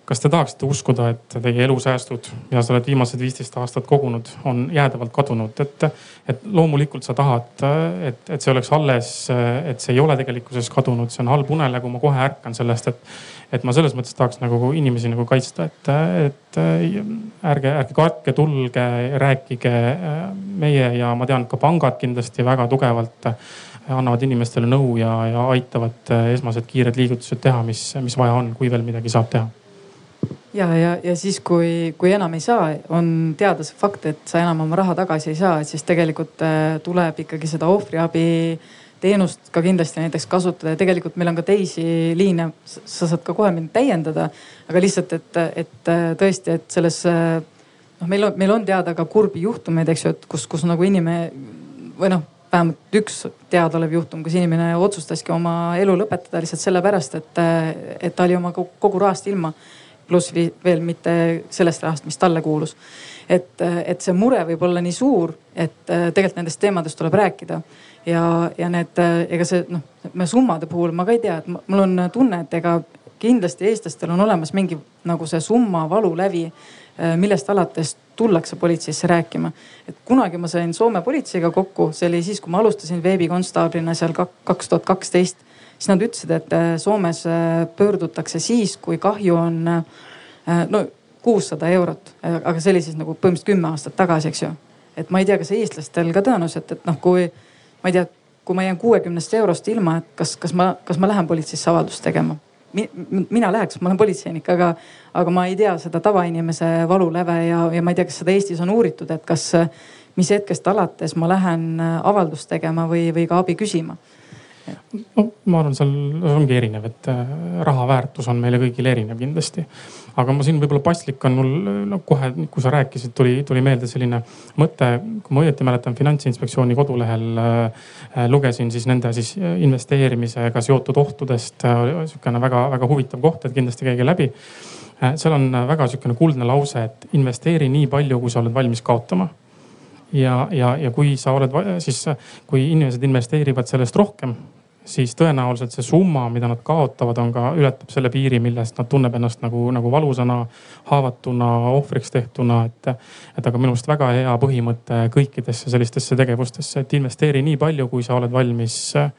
kas te tahaksite uskuda, et teie elusäästud, mida sa oled viimased viisteist aastat kogunud, on jäädavalt kadunud, et, et loomulikult sa tahad, et, et see oleks alles, et see ei ole tegelikkuses kadunud, see on halb unenägu, ma kohe ärkan sellest, et, et ma selles mõttes tahaks nagu inimesi nagu kaitsta, et, et ärge, ärge kartke, tulge, rääkige. meie ja ma tean ka pangad kindlasti väga tugevalt annavad inimestele nõu ja, ja aitavad esmased kiired liigutused teha, mis, mis vaja on, kui veel midagi saab teha ja, ja, ja siis, kui, kui enam ei saa, on teada see fakt, et sa enam oma raha tagasi ei saa, et siis tegelikult äh, tuleb ikkagi seda ohvriabi teenust ka kindlasti näiteks kasutada ja tegelikult meil on ka teisi liine, sa saad ka kohe mind täiendada. aga lihtsalt, et, et äh, tõesti, et selles äh, noh, meil on, meil on teada ka kurbi juhtumeid, eks ju, et kus, kus nagu inimene või noh, vähemalt üks teadaolev juhtum, kus inimene otsustaski oma elu lõpetada lihtsalt sellepärast, et, et ta oli oma kogu rahast ilma pluss veel mitte sellest rahast, mis talle kuulus. et, et see mure võib olla nii suur, et tegelikult nendest teemadest tuleb rääkida. ja, ja need, ega see noh, me summade puhul ma ka ei tea, et mul on tunne, et ega kindlasti eestlastel on olemas mingi nagu see summa valulävi, millest alates tullakse politseisse rääkima. et kunagi ma sain Soome politseiga kokku, see oli siis, kui ma alustasin veebikonstaablina seal kaks tuhat kaksteist siis nad ütlesid, et äh, Soomes äh, pöördutakse siis, kui kahju on äh, no kuussada eurot, aga see oli siis nagu põhimõtteliselt kümme aastat tagasi, eks ju. et ma ei tea, kas eestlastel ka tõenäoliselt, et noh, kui ma ei tea, kui ma jään kuuekümnest eurost ilma, et kas, kas ma, kas ma lähen politseisse avaldust tegema mina läheks, ma olen politseinik, aga, aga ma ei tea seda tavainimese valuläve ja, ja ma ei tea, kas seda Eestis on uuritud, et kas, mis hetkest alates ma lähen avaldust tegema või, või ka abi küsima no ma arvan, seal ongi erinev, et äh, raha väärtus on meile kõigile erinev kindlasti. aga ma siin võib-olla paslik on mul, no kohe, kui sa rääkisid, tuli, tuli meelde selline mõte, kui ma õieti mäletan, finantsinspektsiooni kodulehel äh, lugesin siis nende siis investeerimisega seotud ohtudest äh,. sihukene väga-väga huvitav koht, et kindlasti käige läbi seal on väga sihukene kuldne lause, et investeeri nii palju, kui sa oled valmis kaotama ja, ja, ja kui sa oled siis, kui inimesed investeerivad sellest rohkem, siis tõenäoliselt see summa, mida nad kaotavad, on ka, ületab selle piiri, millest nad tunneb ennast nagu, nagu valusana, haavatuna, ohvriks tehtuna, et. et aga minu meelest väga hea põhimõte kõikidesse sellistesse tegevustesse, et investeeri nii palju, kui sa oled valmis äh,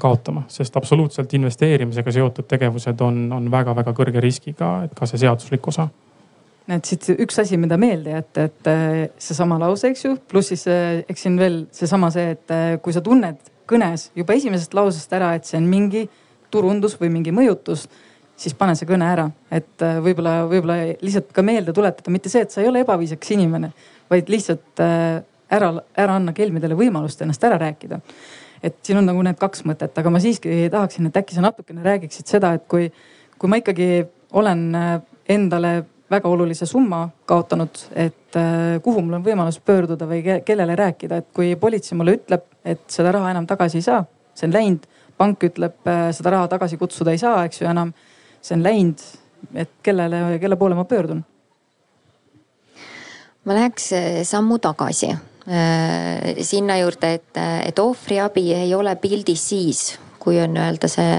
kaotama, sest absoluutselt investeerimisega seotud tegevused on, on väga-väga kõrge riskiga, et ka see seaduslik osa et siit üks asi, mida meelde jätta, et äh, seesama lause, eks ju, pluss siis äh, eks siin veel seesama see, et kui sa tunned kõnes juba esimesest lausest ära, et see on mingi turundus või mingi mõjutus, siis pane see kõne ära. et äh, võib-olla, võib-olla lihtsalt ka meelde tuletada, mitte see, et sa ei ole ebaviisakas inimene, vaid lihtsalt äh, ära, ära anna kelmidele võimalust ennast ära rääkida. et siin on nagu need kaks mõtet, aga ma siiski tahaksin, et äkki sa natukene räägiksid seda, et kui, kui ma ikkagi olen äh, endale väga olulise summa kaotanud, et kuhu mul on võimalus pöörduda või kellele rääkida, et kui politsei mulle ütleb, et seda raha enam tagasi ei saa, see on läinud. pank ütleb, äh, seda raha tagasi kutsuda ei saa, eks ju enam, see on läinud, et kellele, kelle poole ma pöördun? ma läheks sammu tagasi sinna juurde, et, et ohvriabi ei ole pildis siis, kui on öelda see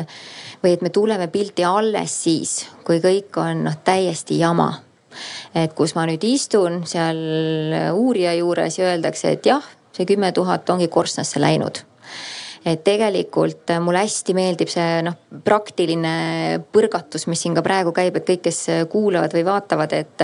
või et me tuleme pilti alles siis, kui kõik on noh täiesti jama et kus ma nüüd istun seal uurija juures ja öeldakse, et jah, see kümme tuhat ongi korstnasse läinud. Et tegelikult mulle hästi meeldib see noh, praktiline põrgatus, mis siin ka praegu käib, et kõik, kes kuulavad või vaatavad, et,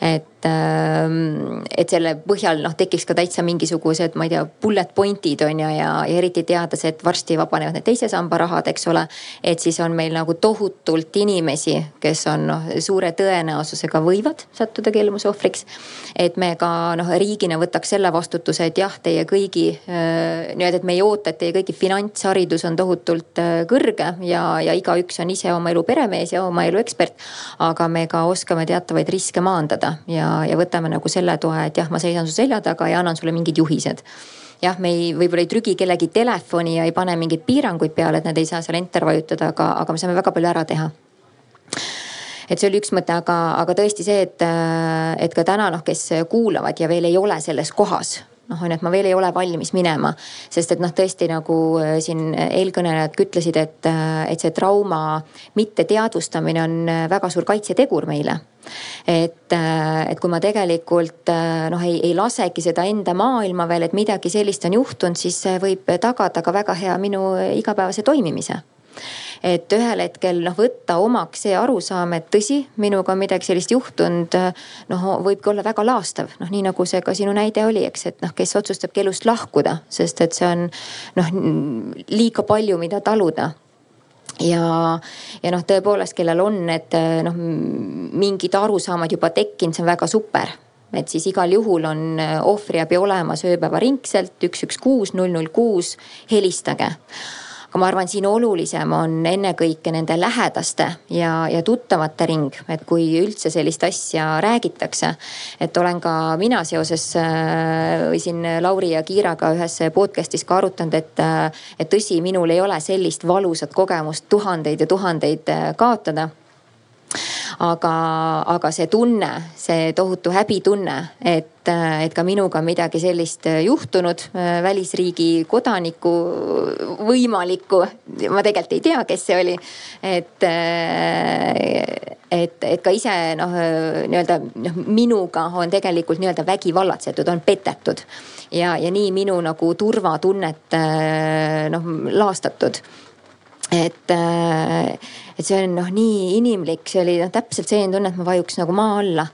et Ähm, et selle põhjal noh, tekiks ka täitsa mingisugused, ma ei tea, bullet point'id on ju ja, ja eriti teades, et varsti vabanevad need teise samba rahad, eks ole. et siis on meil nagu tohutult inimesi, kes on noh, suure tõenäosusega võivad sattuda kelmuse ohvriks. et me ka noh, riigina võtaks selle vastutuse, et jah, teie kõigi äh, nii-öelda, et me ei oota, et teie kõigi finantsharidus on tohutult äh, kõrge ja, ja igaüks on ise oma elu peremees ja oma elu ekspert. aga me ka oskame teatavaid riske maandada ja ja võtame nagu selle toe, et jah, ma seisan su selja taga ja annan sulle mingid juhised. Jah, me ei, võib-olla ei trügi kellegi telefoni ja ei pane mingeid piiranguid peale, et nad ei saa seal enter vajutada, aga, aga me saame väga palju ära teha. Et see oli üks mõte, aga, aga tõesti see, et, et ka täna noh, kes kuulavad ja veel ei ole selles kohas noh, on ju, et ma veel ei ole valmis minema. sest et noh, tõesti nagu äh, siin eelkõnelejad ütlesid, et, äh, et see trauma mitteteadvustamine on äh, väga suur kaitsetegur meile et, et kui ma tegelikult noh, ei, ei lasegi seda enda maailma veel, et midagi sellist on juhtunud, siis see võib tagada ka väga hea minu igapäevase toimimise et ühel hetkel noh, võtta omaks see arusaam, et tõsi, minuga on midagi sellist juhtunud. noh, võibki olla väga laastav, noh nii nagu see ka sinu näide oli, eks, et noh, kes otsustabki elust lahkuda, sest et see on noh liiga palju, mida taluda ja, ja noh, tõepoolest, kellel on need noh, mingid arusaamad juba tekkinud, see on väga super et siis igal juhul on ohvriabi olemas ööpäevaringselt üks, üks, kuus, null, null, kuus, helistage aga ma arvan, siin olulisem on ennekõike nende lähedaste ja, ja tuttavate ring, et kui üldse sellist asja räägitakse. et olen ka mina seoses äh, või siin Lauri ja Kiiraga ühes podcast'is ka arutanud, et, äh, et tõsi, minul ei ole sellist valusat kogemust tuhandeid ja tuhandeid äh, kaotada aga, aga see tunne, see tohutu häbitunne, et, et ka minuga midagi sellist juhtunud, välisriigi kodaniku võimalikku, ma tegelikult ei tea, kes see oli. et, et, et ka ise noh, nii-öelda noh, minuga on tegelikult nii-öelda vägivallatsetud, on petetud ja, ja nii minu nagu turvatunnet noh laastatud et, et see on noh, nii inimlik, see oli noh täpselt selline tunne, et ma vajuks nagu maa alla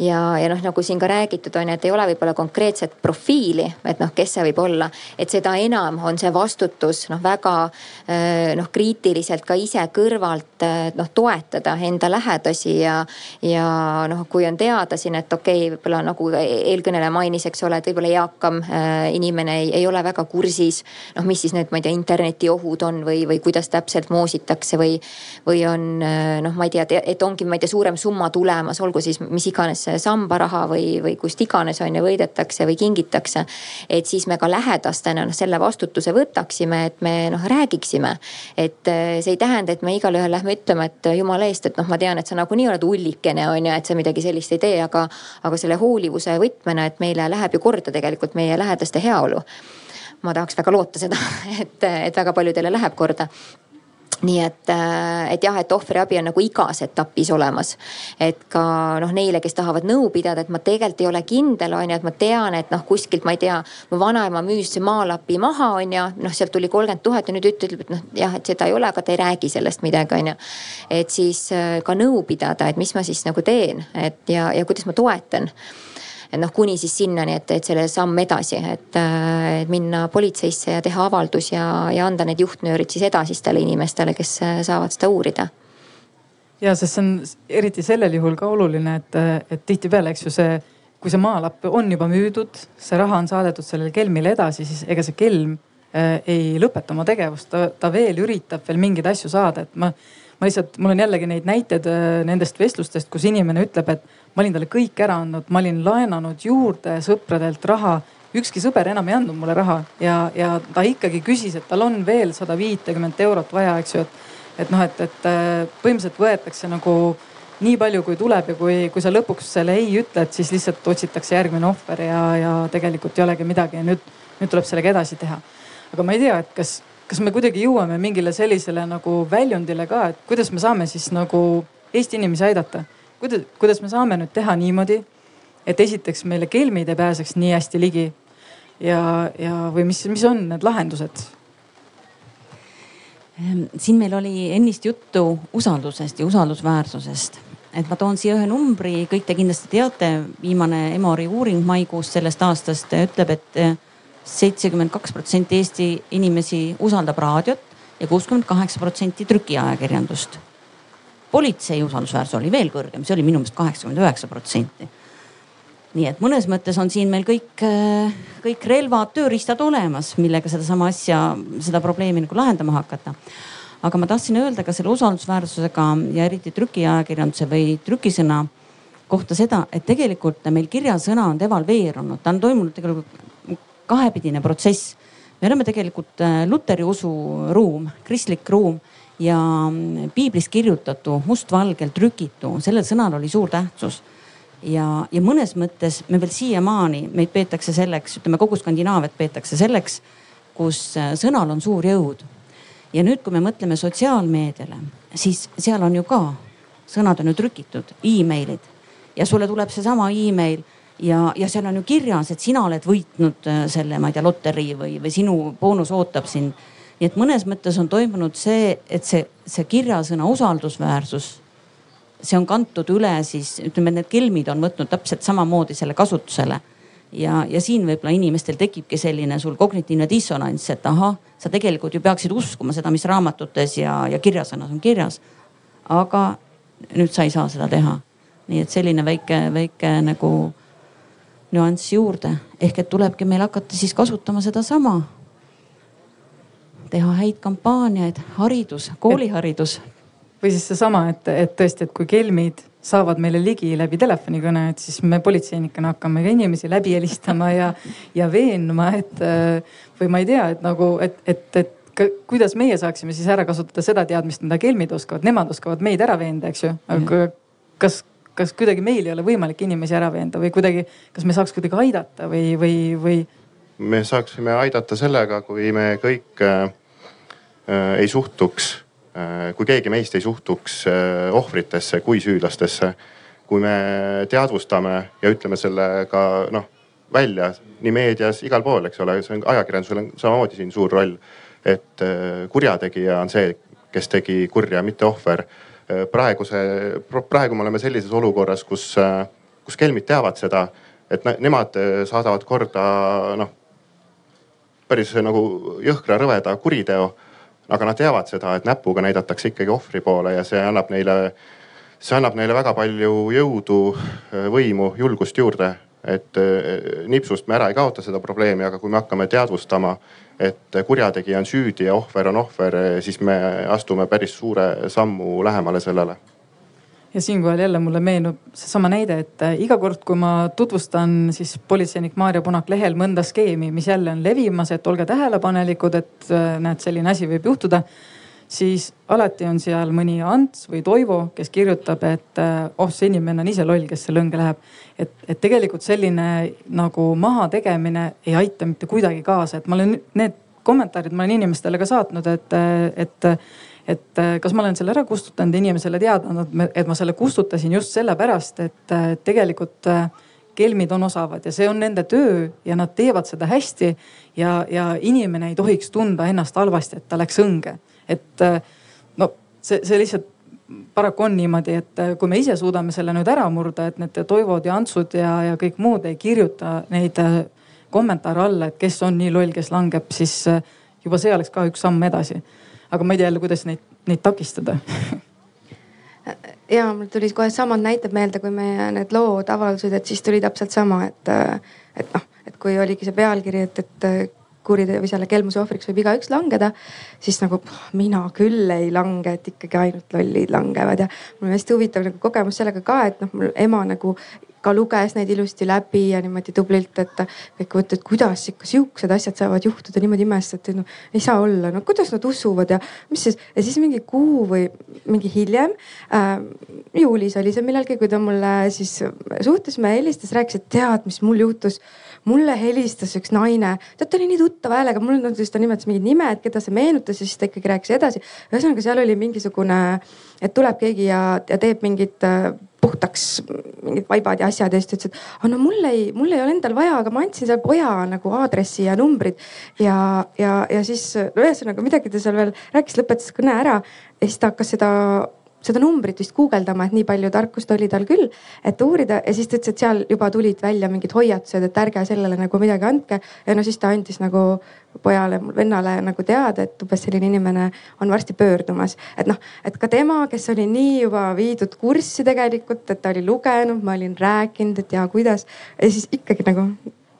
ja, ja noh, nagu siin ka räägitud on ju, et ei ole võib-olla konkreetset profiili, et noh, kes see võib olla. et seda enam on see vastutus noh, väga äh, noh kriitiliselt ka ise kõrvalt äh, noh toetada enda lähedasi ja, ja noh, kui on teada siin, et okei okay,, võib-olla nagu eelkõneleja mainis, eks ole, et võib-olla eakam äh, inimene ei, ei ole väga kursis. noh, mis siis need, ma ei tea, internetiohud on või, või kuidas täpselt moositakse või, või on noh, ma ei tea, et ongi, ma ei tea, suurem summa tulemas, olgu siis mis iganes sambaraha või, või kust iganes on ju võidetakse või kingitakse. et siis me ka lähedastena noh selle vastutuse võtaksime, et me noh räägiksime. et eh, see ei tähenda, et me igalühel lähme ütlema, et jumala eest, et noh, ma tean, et sa nagunii oled ullikene on ju, et sa midagi sellist ei tee, aga, aga selle hoolivuse võtmena, et meile läheb ju korda tegelikult meie lähedaste heaolu ma tahaks väga loota seda, *laughs* et, et väga paljudele läheb korda nii et, äh, et jah, et ohvriabi on nagu igas etapis olemas. et ka noh, neile, kes tahavad nõu pidada, et ma tegelikult ei ole kindel, on ju, et ma tean, et noh, kuskilt ma ei tea, mu vanaema müüs maalapi maha, on ju, noh, sealt tuli kolmkümmend tuhat ja nüüd ütleb, et noh, jah, et seda ei ole, aga ta ei räägi sellest midagi, on ju. et siis äh, ka nõu pidada, et mis ma siis nagu teen, et ja, ja kuidas ma toetan et noh, kuni siis sinnani, et, et selle samm edasi, et, äh, et minna politseisse ja teha avaldus ja, ja anda need juhtnöörid siis edasistele inimestele, kes äh, saavad seda uurida. Ja sest see on eriti sellel juhul ka oluline, et, et tihtipeale, eks ju see, kui see maalapp on juba müüdud, see raha on saadetud sellele kelmile edasi, siis ega see kelm äh, ei lõpeta oma tegevust, ta, ta veel üritab veel mingeid asju saada, et ma, ma lihtsalt, mul on jällegi neid näiteid äh, nendest vestlustest, kus inimene ütleb, et ma olin talle kõik ära andnud, ma olin laenanud juurde sõpradelt raha. ükski sõber enam ei andnud mulle raha ja, ja ta ikkagi küsis, et tal on veel sada viitekümmet eurot vaja, eks ju, et, et noh, et, et äh, põhimõtteliselt võetakse nagu nii palju, kui tuleb ja kui, kui sa lõpuks selle ei ütled, siis lihtsalt otsitakse järgmine ohver ja, ja tegelikult ei olegi midagi ja nüüd, nüüd tuleb sellega edasi teha. aga ma ei tea, et kas, kas me kuidagi jõuame mingile sellisele nagu väljundile ka, et kuidas me saame siis nagu Eesti inimesi aidata. Kuidas, kuidas me saame nüüd teha niimoodi, et esiteks meile kelmid ei pääseks nii hästi ligi ja, ja, või mis, mis on need lahendused Ehm, siin meil oli ennist juttu usaldusest ja usaldusväärsusest. et ma toon siia ühe numbri, kõik te kindlasti teate, viimane Emori uuring maikuust sellest aastast ütleb et, et seitsekümmend kaks protsenti Eesti inimesi usaldab raadiot ja kuuskümmend kaheksa protsenti trükiajakirjandust. Politsei usaldusväärsus oli veel kõrgem, see oli minu meelest kaheksakümmend üheksa protsenti nii et mõnes mõttes on siin meil kõik, äh, kõik relvad, tööriistad olemas, millega sedasama asja, seda probleemi nagu lahendama hakata. aga ma tahtsin öelda ka selle usaldusväärsusega ja eriti trükiajakirjanduse või trükisõna kohta seda, et tegelikult meil kirjasõna on devalveerunud, ta on toimunud tegelikult kahepidine protsess. me oleme tegelikult äh, luteri usuruum, kristlik ruum ja mm, piiblis kirjutatu mustvalgel trükitu, sellel sõnal oli suur tähtsus ja, ja mõnes mõttes me veel siiamaani, meid peetakse selleks, ütleme kogu Skandinaaviat peetakse selleks, kus äh, sõnal on suur jõud. ja nüüd, kui me mõtleme sotsiaalmeediale, siis seal on ju ka, sõnad on ju trükitud e, emailid ja sulle tuleb seesama email ja, ja seal on ju kirjas, et sina oled võitnud äh, selle, ma ei tea, loterii või, või sinu boonus ootab sind. Nii et mõnes mõttes on toimunud see, et see, see kirjasõna usaldusväärsus see on kantud üle siis ütleme, need kelmid on võtnud täpselt samamoodi selle kasutusele. ja, ja siin võib-olla inimestel tekibki selline sul kognitiivne dissonants, et ahah, sa tegelikult ju peaksid uskuma seda, mis raamatutes ja, ja kirjasõnas on kirjas. aga nüüd sa ei saa seda teha. nii et selline väike, väike nagu nüanss juurde ehk et tulebki meil hakata siis kasutama sedasama. Teha häid kampaaniaid, haridus, kooliharidus. Või siis seesama, et, et tõesti, et kui kelmid saavad meile ligi läbi telefonikõne, et siis me politseinikena hakkame ka inimesi läbi helistama ja, ja veenma, et või ma ei tea, et nagu, et, et, et ka, kuidas meie saaksime siis ära kasutada seda teadmist, mida kelmid oskavad, nemad oskavad meid ära veenda, eks ju, aga kas, kas kuidagi meil ei ole võimalik inimesi ära veenda või kuidagi, kas me saaks kuidagi aidata või, või, või? me saaksime aidata sellega, kui me kõik äh, äh ei suhtuks Äh, kui keegi meist ei suhtuks äh, ohvritesse kui süüdlastesse, kui me teadvustame ja ütleme selle ka noh välja nii meedias, igal pool, eks ole, see on ajakirjandusel on samamoodi siin suur roll. et äh, kurjategija on see, kes tegi kurja, mitte ohver. praeguse, praegu me oleme sellises olukorras, kus, kus kelmid teavad seda, et nemad saadavad korda noh päris nagu jõhkra rõveda kuriteo aga nad teavad seda, et näpuga näidatakse ikkagi ohvri poole ja see annab neile, see annab neile väga palju jõudu, võimu, julgust juurde. et eh, nipsust me ära ei kaota seda probleemi, aga kui me hakkame teadvustama, et kurjategija on süüdi ja ohver on ohver, siis me astume päris suure sammu lähemale sellele ja siinkohal jälle mulle meenub seesama näide, et äh, iga kord, kui ma tutvustan siis politseinik Maarja Punak lehel mõnda skeemi, mis jälle on levimas, et olge tähelepanelikud, et äh, näed, selline asi võib juhtuda. siis alati on seal mõni Ants või Toivo, kes kirjutab, et äh, oh, see inimene on ise loll, kes selle õnge läheb. et, et tegelikult selline nagu mahategemine ei aita mitte kuidagi kaasa, et ma olen need kommentaarid ma olen inimestele ka saatnud, et, et et äh, kas ma olen selle ära kustutanud inimesele teada andnud, et ma selle kustutasin just sellepärast, et äh, tegelikult äh, kelmid on osavad ja see on nende töö ja nad teevad seda hästi. ja, ja inimene ei tohiks tunda ennast halvasti, et ta läks õnge, et no see, see lihtsalt paraku on niimoodi, et kui me ise suudame selle nüüd ära murda, et need Toivod ja Antsud ja, ja kõik muud ei kirjuta neid kommentaare alla, et kes on nii loll, kes langeb, siis juba see oleks ka üks samm edasi aga ma ei tea jälle, kuidas neid, neid takistada. *laughs* Ja mul tuli kohe samad näited meelde, kui meie need lood avaldusid, et siis tuli täpselt sama, et, et noh, et kui oligi see pealkiri, et, et kuriteo või selle kelmuse ohvriks võib igaüks langeda, siis nagu mina küll ei lange, et ikkagi ainult lollid langevad. Ja mul on hästi huvitav nagu kogemus sellega ka, et noh, mul ema nagu ka luges neid ilusti läbi ja niimoodi tublilt, et kõik mõtlesid, kuidas ikka sihukesed asjad saavad juhtuda niimoodi imestati, no ei saa olla, no kuidas nad usuvad ja mis siis. ja siis mingi kuu või mingi hiljem äh,, juulis oli see millalgi, kui ta mulle siis suhtlesime, helistas, rääkis, et tead, mis mul juhtus mulle helistas üks naine, tead ta oli nii tuttava häälega, mul on siis ta nimetas mingid nimed, keda see meenutas ja siis ta ikkagi rääkis edasi. ühesõnaga, seal oli mingisugune, et tuleb keegi ja, ja teeb mingit äh, puhtaks mingid vaibad ja asjad ja siis ta ütles, et no mul ei, mul ei ole endal vaja, aga ma andsin seal poja nagu aadressi ja numbrid. ja, ja, ja siis no ühesõnaga midagi ta seal veel rääkis, lõpetas kõne ära ja siis ta hakkas seda seda numbrit vist guugeldama, et nii palju tarkust oli tal küll, et uurida ja siis ta ütles, et seal juba tulid välja mingid hoiatused, et ärge sellele nagu midagi andke. ja no siis ta andis nagu pojale, vennale nagu teada, et umbes selline inimene on varsti pöördumas. et noh, et ka tema, kes oli nii juba viidud kurssi tegelikult, et ta oli lugenud, ma olin rääkinud, et ja kuidas. ja siis ikkagi nagu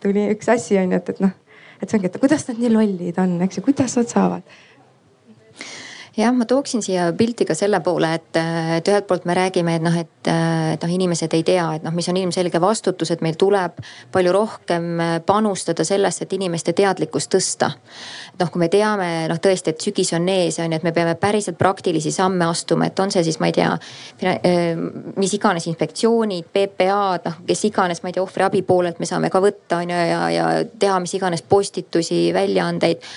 tuli üks asi on ju, et, et noh, et see ongi, et kuidas nad nii lollid on, eks ju, kuidas nad saavad jah, ma tooksin siia pilti ka selle poole, et, et ühelt poolt me räägime, et noh, et, et noh, inimesed ei tea, et noh, mis on ilmselge vastutus, et meil tuleb palju rohkem panustada sellesse, et inimeste teadlikkust tõsta. noh, kui me teame noh, tõesti, et sügis on ees on ju, et me peame päriselt praktilisi samme astuma, et on see siis, ma ei tea, mis iganes inspektsioonid, PPA-d, noh kes iganes, ma ei tea, ohvriabi poolelt me saame ka võtta on ju ja, ja teha mis iganes postitusi, väljaandeid.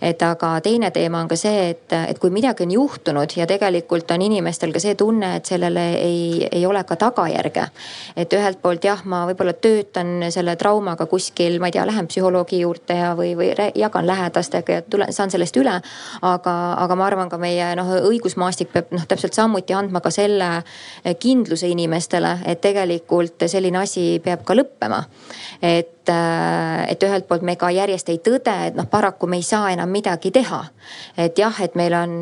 et aga teine teema on ka see, et, et kui midagi on juhtunud ja tegelikult on inimestel ka see tunne, et sellele ei, ei ole ka tagajärge. et ühelt poolt jah, ma võib-olla töötan selle traumaga kuskil, ma ei tea, lähen psühholoogi juurde ja, või, või jagan lähedastega ja tulen, saan sellest üle. aga, aga ma arvan ka meie noh, õigusmaastik peab noh, täpselt samuti andma ka selle kindluse inimestele, et tegelikult selline asi peab ka lõppema. et et ühelt poolt me ka järjest ei tõde, et noh, paraku me ei saa enam midagi teha. et jah, et meil on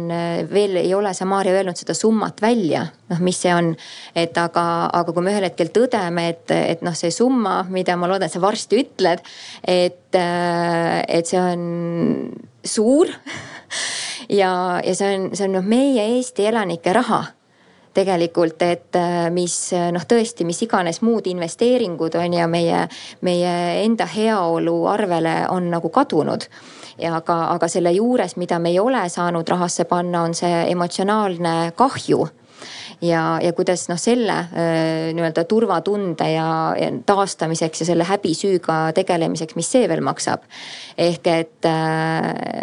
veel ei ole see Maarja öelnud seda summat välja, noh, mis see on. et aga, aga kui me ühel hetkel tõdeme, et, et noh, see summa, mida ma loodan, et sa varsti ütled, et, et see on suur *laughs* ja, ja see on, see on noh, meie Eesti elanike raha tegelikult, et mis noh, tõesti, mis iganes muud investeeringud on ja meie, meie enda heaolu arvele on nagu kadunud. Ja aga, aga selle juures, mida me ei ole saanud rahasse panna, on see emotsionaalne kahju ja, ja kuidas noh, selle nii-öelda turvatunde ja, taastamiseks ja selle häbisüüga tegelemiseks, mis see veel maksab. ehk et,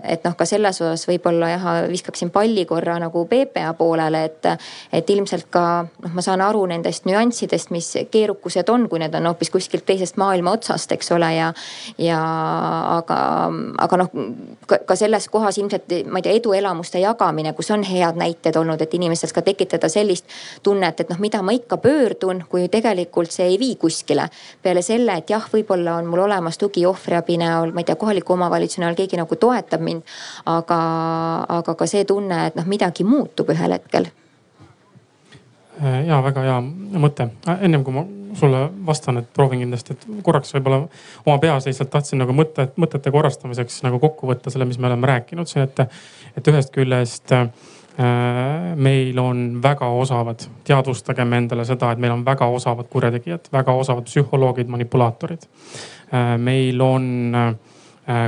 et noh, ka selles osas võib-olla jah, viskaksin palli korra nagu PPA poolele, et, et ilmselt ka noh, ma saan aru nendest nüanssidest, mis keerukused on, kui need on hoopis kuskilt teisest maailma otsast, eks ole, ja, ja aga, aga noh, ka selles kohas ilmselt ma ei tea, eduelamuste jagamine, kus on head näited olnud, et inimestes ka tekitada sellist sellist tunnet, et noh, mida ma ikka pöördun, kui tegelikult see ei vii kuskile. peale selle, et jah, võib-olla on mul olemas tugi ohvriabi näol, ma ei tea, kohaliku omavalitsuse näol keegi nagu toetab mind. aga, aga ka see tunne, et noh, midagi muutub ühel hetkel ja väga hea mõte, ennem kui ma sulle vastan, et proovin kindlasti, et korraks võib-olla oma peas lihtsalt tahtsin nagu mõtte, mõtete korrastamiseks nagu kokku võtta selle, mis me oleme rääkinud siin, et, et ühest küljest Äh, meil on väga osavad, teadvustagem endale seda, et meil on väga osavad kurjategijad, väga osavad psühholoogid, manipulaatorid. Äh, meil on äh,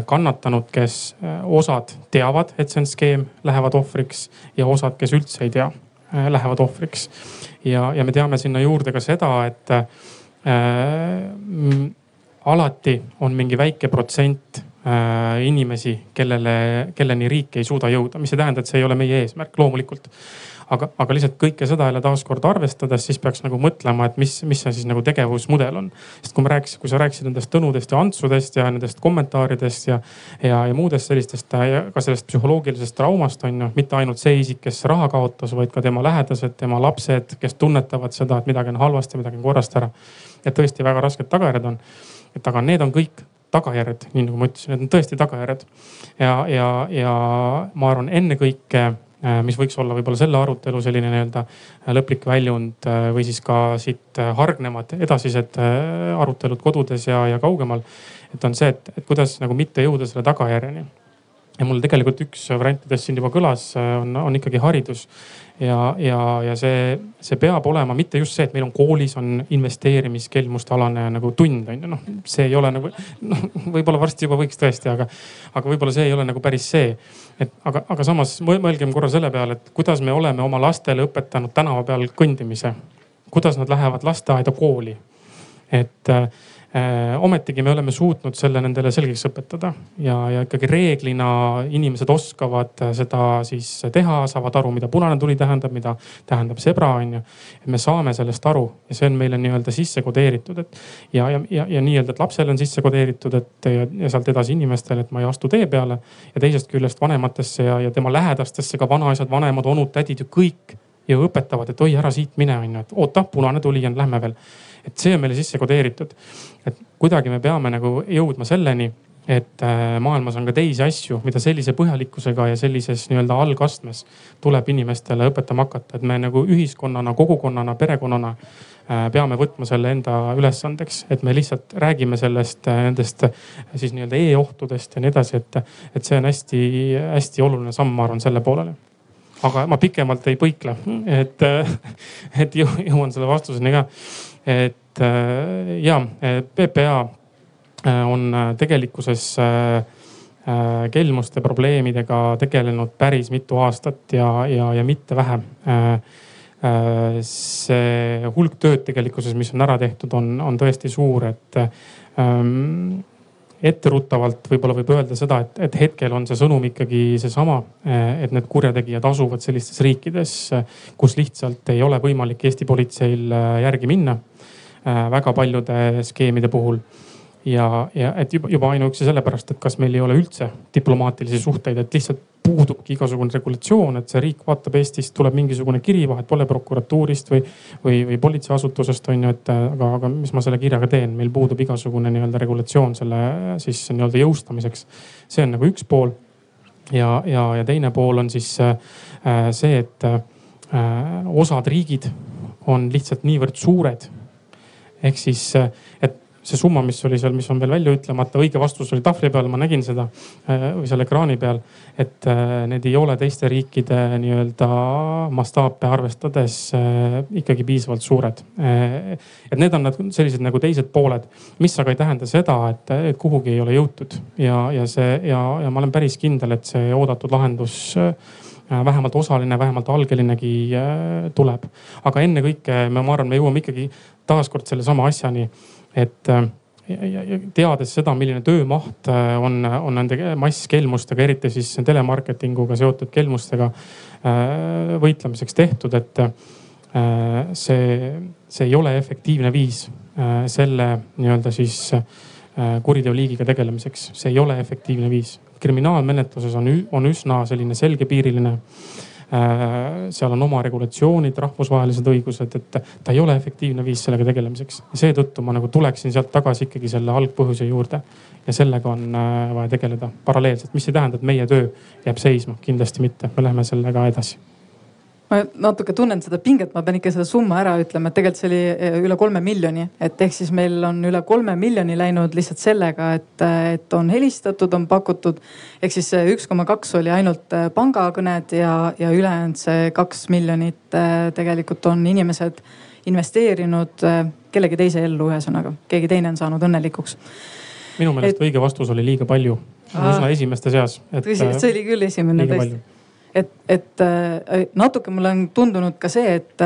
kannatanud, kes osad teavad, et see on skeem, lähevad ohvriks ja osad, kes üldse ei tea, lähevad ohvriks. ja, ja me teame sinna juurde ka seda, et äh, alati on mingi väike protsent Äh, inimesi, kellele, kelleni riik ei suuda jõuda, mis ei tähenda, et see ei ole meie eesmärk, loomulikult. aga, aga lihtsalt kõike seda jälle taaskord arvestades, siis peaks nagu mõtlema, et mis, mis see siis nagu tegevusmudel on. sest kui ma rääkisin, kui sa rääkisid nendest tõnudest ja antsudest ja nendest kommentaaridest ja, ja, ja muudest sellistest ja ka sellest psühholoogilisest traumast on ju, mitte ainult see isik, kes raha kaotas, vaid ka tema lähedased, tema lapsed, kes tunnetavad seda, et midagi on halvasti, midagi on korrast ära. et tõesti väga rasked tagajärjed on et aga need on kõik tagajärjed, nii nagu ma ütlesin, need on tõesti tagajärjed. ja, ja, ja ma arvan, ennekõike, äh, mis võiks olla võib-olla selle arutelu selline nii-öelda äh, lõplik väljund äh, või siis ka siit hargnevad edasised arutelud kodudes ja, ja kaugemal. et on see, et, et kuidas nagu mitte jõuda selle tagajärjeni ja mul tegelikult üks variantidest siin juba kõlas, on, on ikkagi haridus ja, ja, ja see, see peab olema mitte just see, et meil on koolis on investeerimiskelmuste alane nagu tund on ju, noh, see ei ole nagu noh, võib-olla varsti juba võiks tõesti, aga, aga võib-olla see ei ole nagu päris see. et aga, aga samas mõelgem korra selle peale, et kuidas me oleme oma lastele õpetanud tänava peal kõndimise, kuidas nad lähevad lasteaeda, kooli. et ometigi me oleme suutnud selle nendele selgeks õpetada ja, ja ikkagi reeglina inimesed oskavad seda siis teha, saavad aru, mida punane tuli tähendab, mida tähendab zebra on ju. et me saame sellest aru ja see on meile nii-öelda sisse kodeeritud, et ja, ja, ja, ja nii-öelda, et lapsele on sisse kodeeritud, et ja, ja sealt edasi inimestele, et ma ei astu tee peale. ja teisest küljest vanematesse ja, ja tema lähedastesse ka vanaisad, vanemad, onud, tädid ju kõik ju õpetavad, et oi, ära siit mine on ju, et oota, punane tuli on, lähme veel et see on meile sisse kodeeritud. et kuidagi me peame nagu jõudma selleni, et äh, maailmas on ka teisi asju, mida sellise põhjalikkusega ja sellises nii-öelda algastmes tuleb inimestele õpetama hakata, et me nagu ühiskonnana, kogukonnana, perekonnana äh, peame võtma selle enda ülesandeks, et me lihtsalt räägime sellest, äh, nendest siis nii-öelda e-ohtudest ja nii edasi, et, et see on hästi-hästi oluline samm, ma arvan, selle poolele. Aga ma pikemalt ei põikle, et, *laughs* et jõuan selle vastuseni ka et äh, ja PPA äh, on äh, tegelikkuses kelmuste probleemidega tegelenud päris mitu aastat ja, ja, ja mitte vähe. see hulk tööd tegelikkuses, mis on ära tehtud, on, on tõesti suur, et ähm, etteruttavalt võib-olla võib öelda seda, et, et hetkel on see sõnum ikkagi seesama, et need kurjategijad asuvad sellistes riikides, kus lihtsalt ei ole võimalik Eesti politseil järgi minna väga paljude skeemide puhul. ja, ja et juba, juba ainuüksi sellepärast, et kas meil ei ole üldse diplomaatilisi suhteid, et lihtsalt puudubki igasugune regulatsioon, et see riik vaatab Eestist, tuleb mingisugune kiri, vahet pole prokuratuurist või, või, või politseiasutusest on ju, et aga, aga mis ma selle kirjaga teen, meil puudub igasugune nii-öelda regulatsioon selle siis nii-öelda jõustamiseks. see on nagu üks pool. ja, ja, ja teine pool on siis äh, see, et äh, osad riigid on lihtsalt niivõrd suured ehk siis, äh, et see summa, mis oli seal, mis on veel välja ütlemata, õige vastus oli tahvli peal, ma nägin seda äh, või seal ekraani peal. et äh, need ei ole teiste riikide nii-öelda mastaape arvestades ikkagi piisavalt suured. et need on need sellised nagu teised pooled, mis aga ei tähenda seda, et, et kuhugi ei ole jõutud ja, ja see ja, ja ma olen päris kindel, et see oodatud lahendus vähemalt osaline, vähemalt algelinegi tuleb. aga ennekõike ma arvan, me jõuame ikkagi taaskord sellesama asjani, et äh, ja, ja teades seda, milline töömaht äh, on, on nende masskelmustega, eriti siis telemarketinguga seotud kelmustega äh, võitlemiseks tehtud, et see, see ei ole efektiivne viis selle nii-öelda siis kuriteoliigiga tegelemiseks, see ei ole efektiivne viis. Kriminaalmenetluses on, on üsna selline selgepiiriline Äh, seal on oma regulatsioonid, rahvusvahelised õigused, et ta ei ole efektiivne viis sellega tegelemiseks. seetõttu ma nagu tuleksin sealt tagasi ikkagi selle algpõhjuse juurde. Ja sellega on äh, vaja tegeleda paralleelselt, mis ei tähenda, et meie töö jääb seisma, kindlasti mitte, me läheme sellega edasi ma natuke tunnen seda pinget, ma pean ikka selle summa ära ütlema, et tegelikult see oli eh, üle kolme miljoni, et ehk siis meil on üle kolme miljoni läinud lihtsalt sellega, et, et on helistatud, on pakutud. ehk siis see üks koma kaks oli ainult eh, pangakõned ja, ja ülejäänud see kaks miljonit eh, tegelikult on inimesed investeerinud kellegi teise ellu, ühesõnaga keegi teine on saanud õnnelikuks. minu meelest et... õige vastus oli liiga palju, üsna esimeste seas. tõsi, see oli küll esimene tõesti et, et äh, natuke mulle on tundunud ka see, et,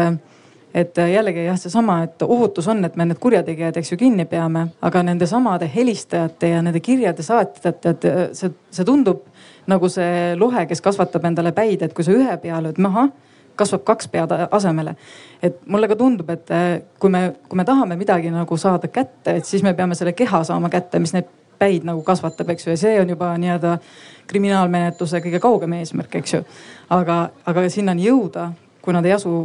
et jällegi jah, seesama, et ohutus on, et me need kurjategijad, eks ju, kinni peame, aga nende samade helistajate ja nende kirjade saatjate, et see, see tundub nagu see lohe, kes kasvatab endale päid, et kui sa ühe pea lööd maha kasvab kaks pead asemele. et mulle ka tundub, et kui me, kui me tahame midagi nagu saada kätte, et siis me peame selle keha saama kätte, mis neid päid nagu kasvatab, eks ju, ja see on juba nii-öelda kriminaalmenetluse kõige kaugem eesmärk, eks ju. aga, aga sinnani jõuda, kui nad ei asu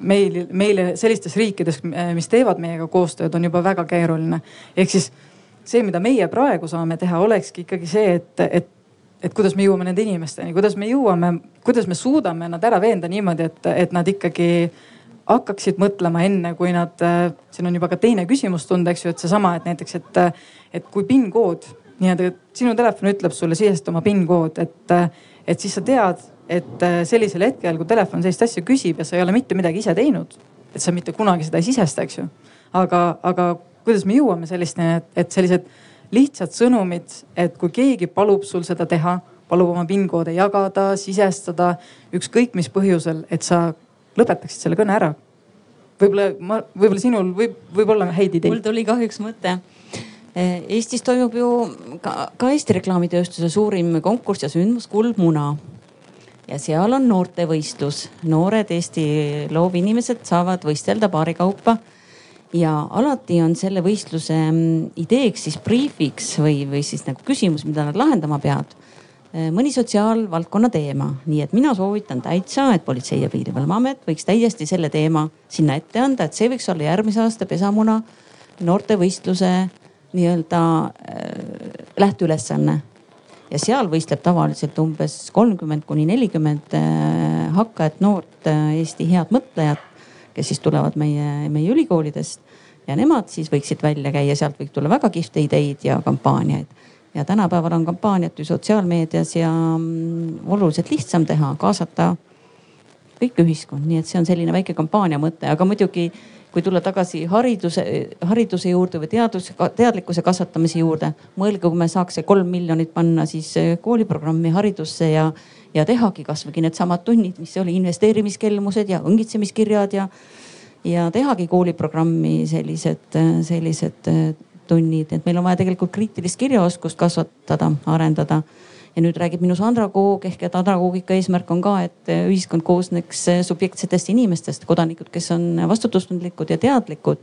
meil, meile sellistes riikides, mis teevad meiega koostööd, on juba väga keeruline. ehk siis see, mida meie praegu saame teha, olekski ikkagi see, et, et, et kuidas me jõuame nende inimesteni, kuidas me jõuame, kuidas me suudame nad ära veenda niimoodi, et, et nad ikkagi hakkaksid mõtlema enne, kui nad, siin on juba ka teine küsimus tunda, eks ju, et seesama, et näiteks, et, et kui PIN-kood nii-öelda sinu telefon ütleb sulle sisesta oma PIN kood, et, et siis sa tead, et sellisel hetkel, kui telefon sellist asja küsib ja sa ei ole mitte midagi ise teinud, et sa mitte kunagi seda ei sisesta, eks ju. aga, aga kuidas me jõuame sellisteni, et, sellised lihtsad sõnumid, et kui keegi palub sul seda teha, palub oma PIN koode jagada, sisestada, ükskõik mis põhjusel, et sa lõpetaksid selle kõne ära võib-olla ma, võib-olla sinul võib, võib-olla häid ideid. mul tuli kahjuks mõte. Eestis toimub ju ka, ka Eesti reklaamitööstuse suurim konkurss ja sündmus Kuldmuna. ja seal on noortevõistlus, noored Eesti loovinimesed saavad võistelda paari kaupa. ja alati on selle võistluse mm, ideeks siis briifiks või, või siis nagu küsimus, mida nad lahendama peavad Äh, mõni sotsiaalvaldkonna teema, nii et mina soovitan täitsa, et Politsei- ja Piirivalveamet võiks täiesti selle teema sinna ette anda, et see võiks olla järgmise aasta pesamuna noortevõistluse nii-öelda äh, lähteülesanne. ja seal võistleb tavaliselt umbes kolmkümmend kuni nelikümmend äh, hakkajat, noort äh, Eesti head mõtlejat, kes siis tulevad meie, meie ülikoolidest. Ja nemad siis võiksid välja käia, sealt võib tulla väga kihvte ideid ja kampaaniaid. Ja tänapäeval on kampaaniat ju sotsiaalmeedias ja mm, oluliselt lihtsam teha, kaasata kõik ühiskond, nii et see on selline väike kampaania mõte, aga muidugi kui tulla tagasi hariduse, hariduse juurde või teadus, teadlikkuse kasvatamise juurde, mõelge, kui me saaks kolm miljonit panna siis eh, kooliprogrammi haridusse ja, ja tehagi kasvõi needsamad tunnid, mis oli investeerimiskelmused ja õngitsemiskirjad ja, ja tehagi kooliprogrammi sellised, sellised eh, tunnid, et meil on vaja tegelikult kriitilist kirjaoskust kasvatada, arendada. Ja nüüd räägib minu Sandra Koog ehk et andragoogika eesmärk on ka, et ühiskond koosneks subjektsetest inimestest, kodanikud, kes on vastutustundlikud ja teadlikud.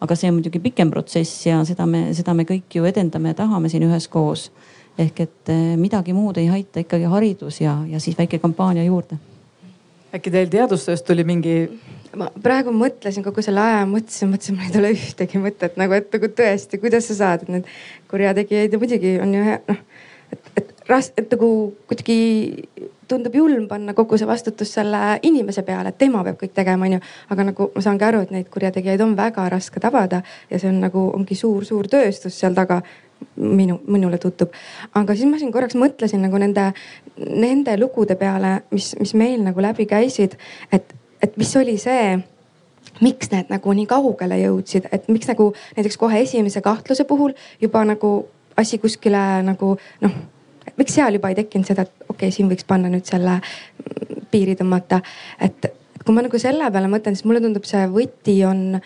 aga see on muidugi pikem protsess ja seda me, seda me kõik ju edendame ja tahame siin üheskoos. ehk et eh, midagi muud ei aita ikkagi haridus ja, ja siis väike kampaania juurde. äkki teil teadustööst tuli mingi ma praegu mõtlesin kogu selle aja, mõtlesin, mõtlesin, mul ei tule ühtegi mõtet nagu, et nagu tõesti, kuidas sa saad, et need kurjategijaid ja muidugi on ju hea, noh. et, et et nagu kuidagi tundub julm panna kogu see vastutus selle inimese peale, et tema peab kõik tegema, onju. aga nagu ma saangi aru, et neid kurjategijaid on väga raske tabada ja see on nagu ongi suur-suur tööstus seal taga minu, minule tundub. aga siis ma siin korraks mõtlesin nagu nende, nende lugude peale, mis, mis meil nagu läbi käisid, et et mis oli see, miks need nagu nii kaugele jõudsid, et miks nagu näiteks kohe esimese kahtluse puhul juba nagu asi kuskile nagu noh, miks seal juba ei tekkinud seda, et okei okay,, siin võiks panna nüüd selle piiri tõmmata. et kui ma nagu selle peale mõtlen, siis mulle tundub, see võti on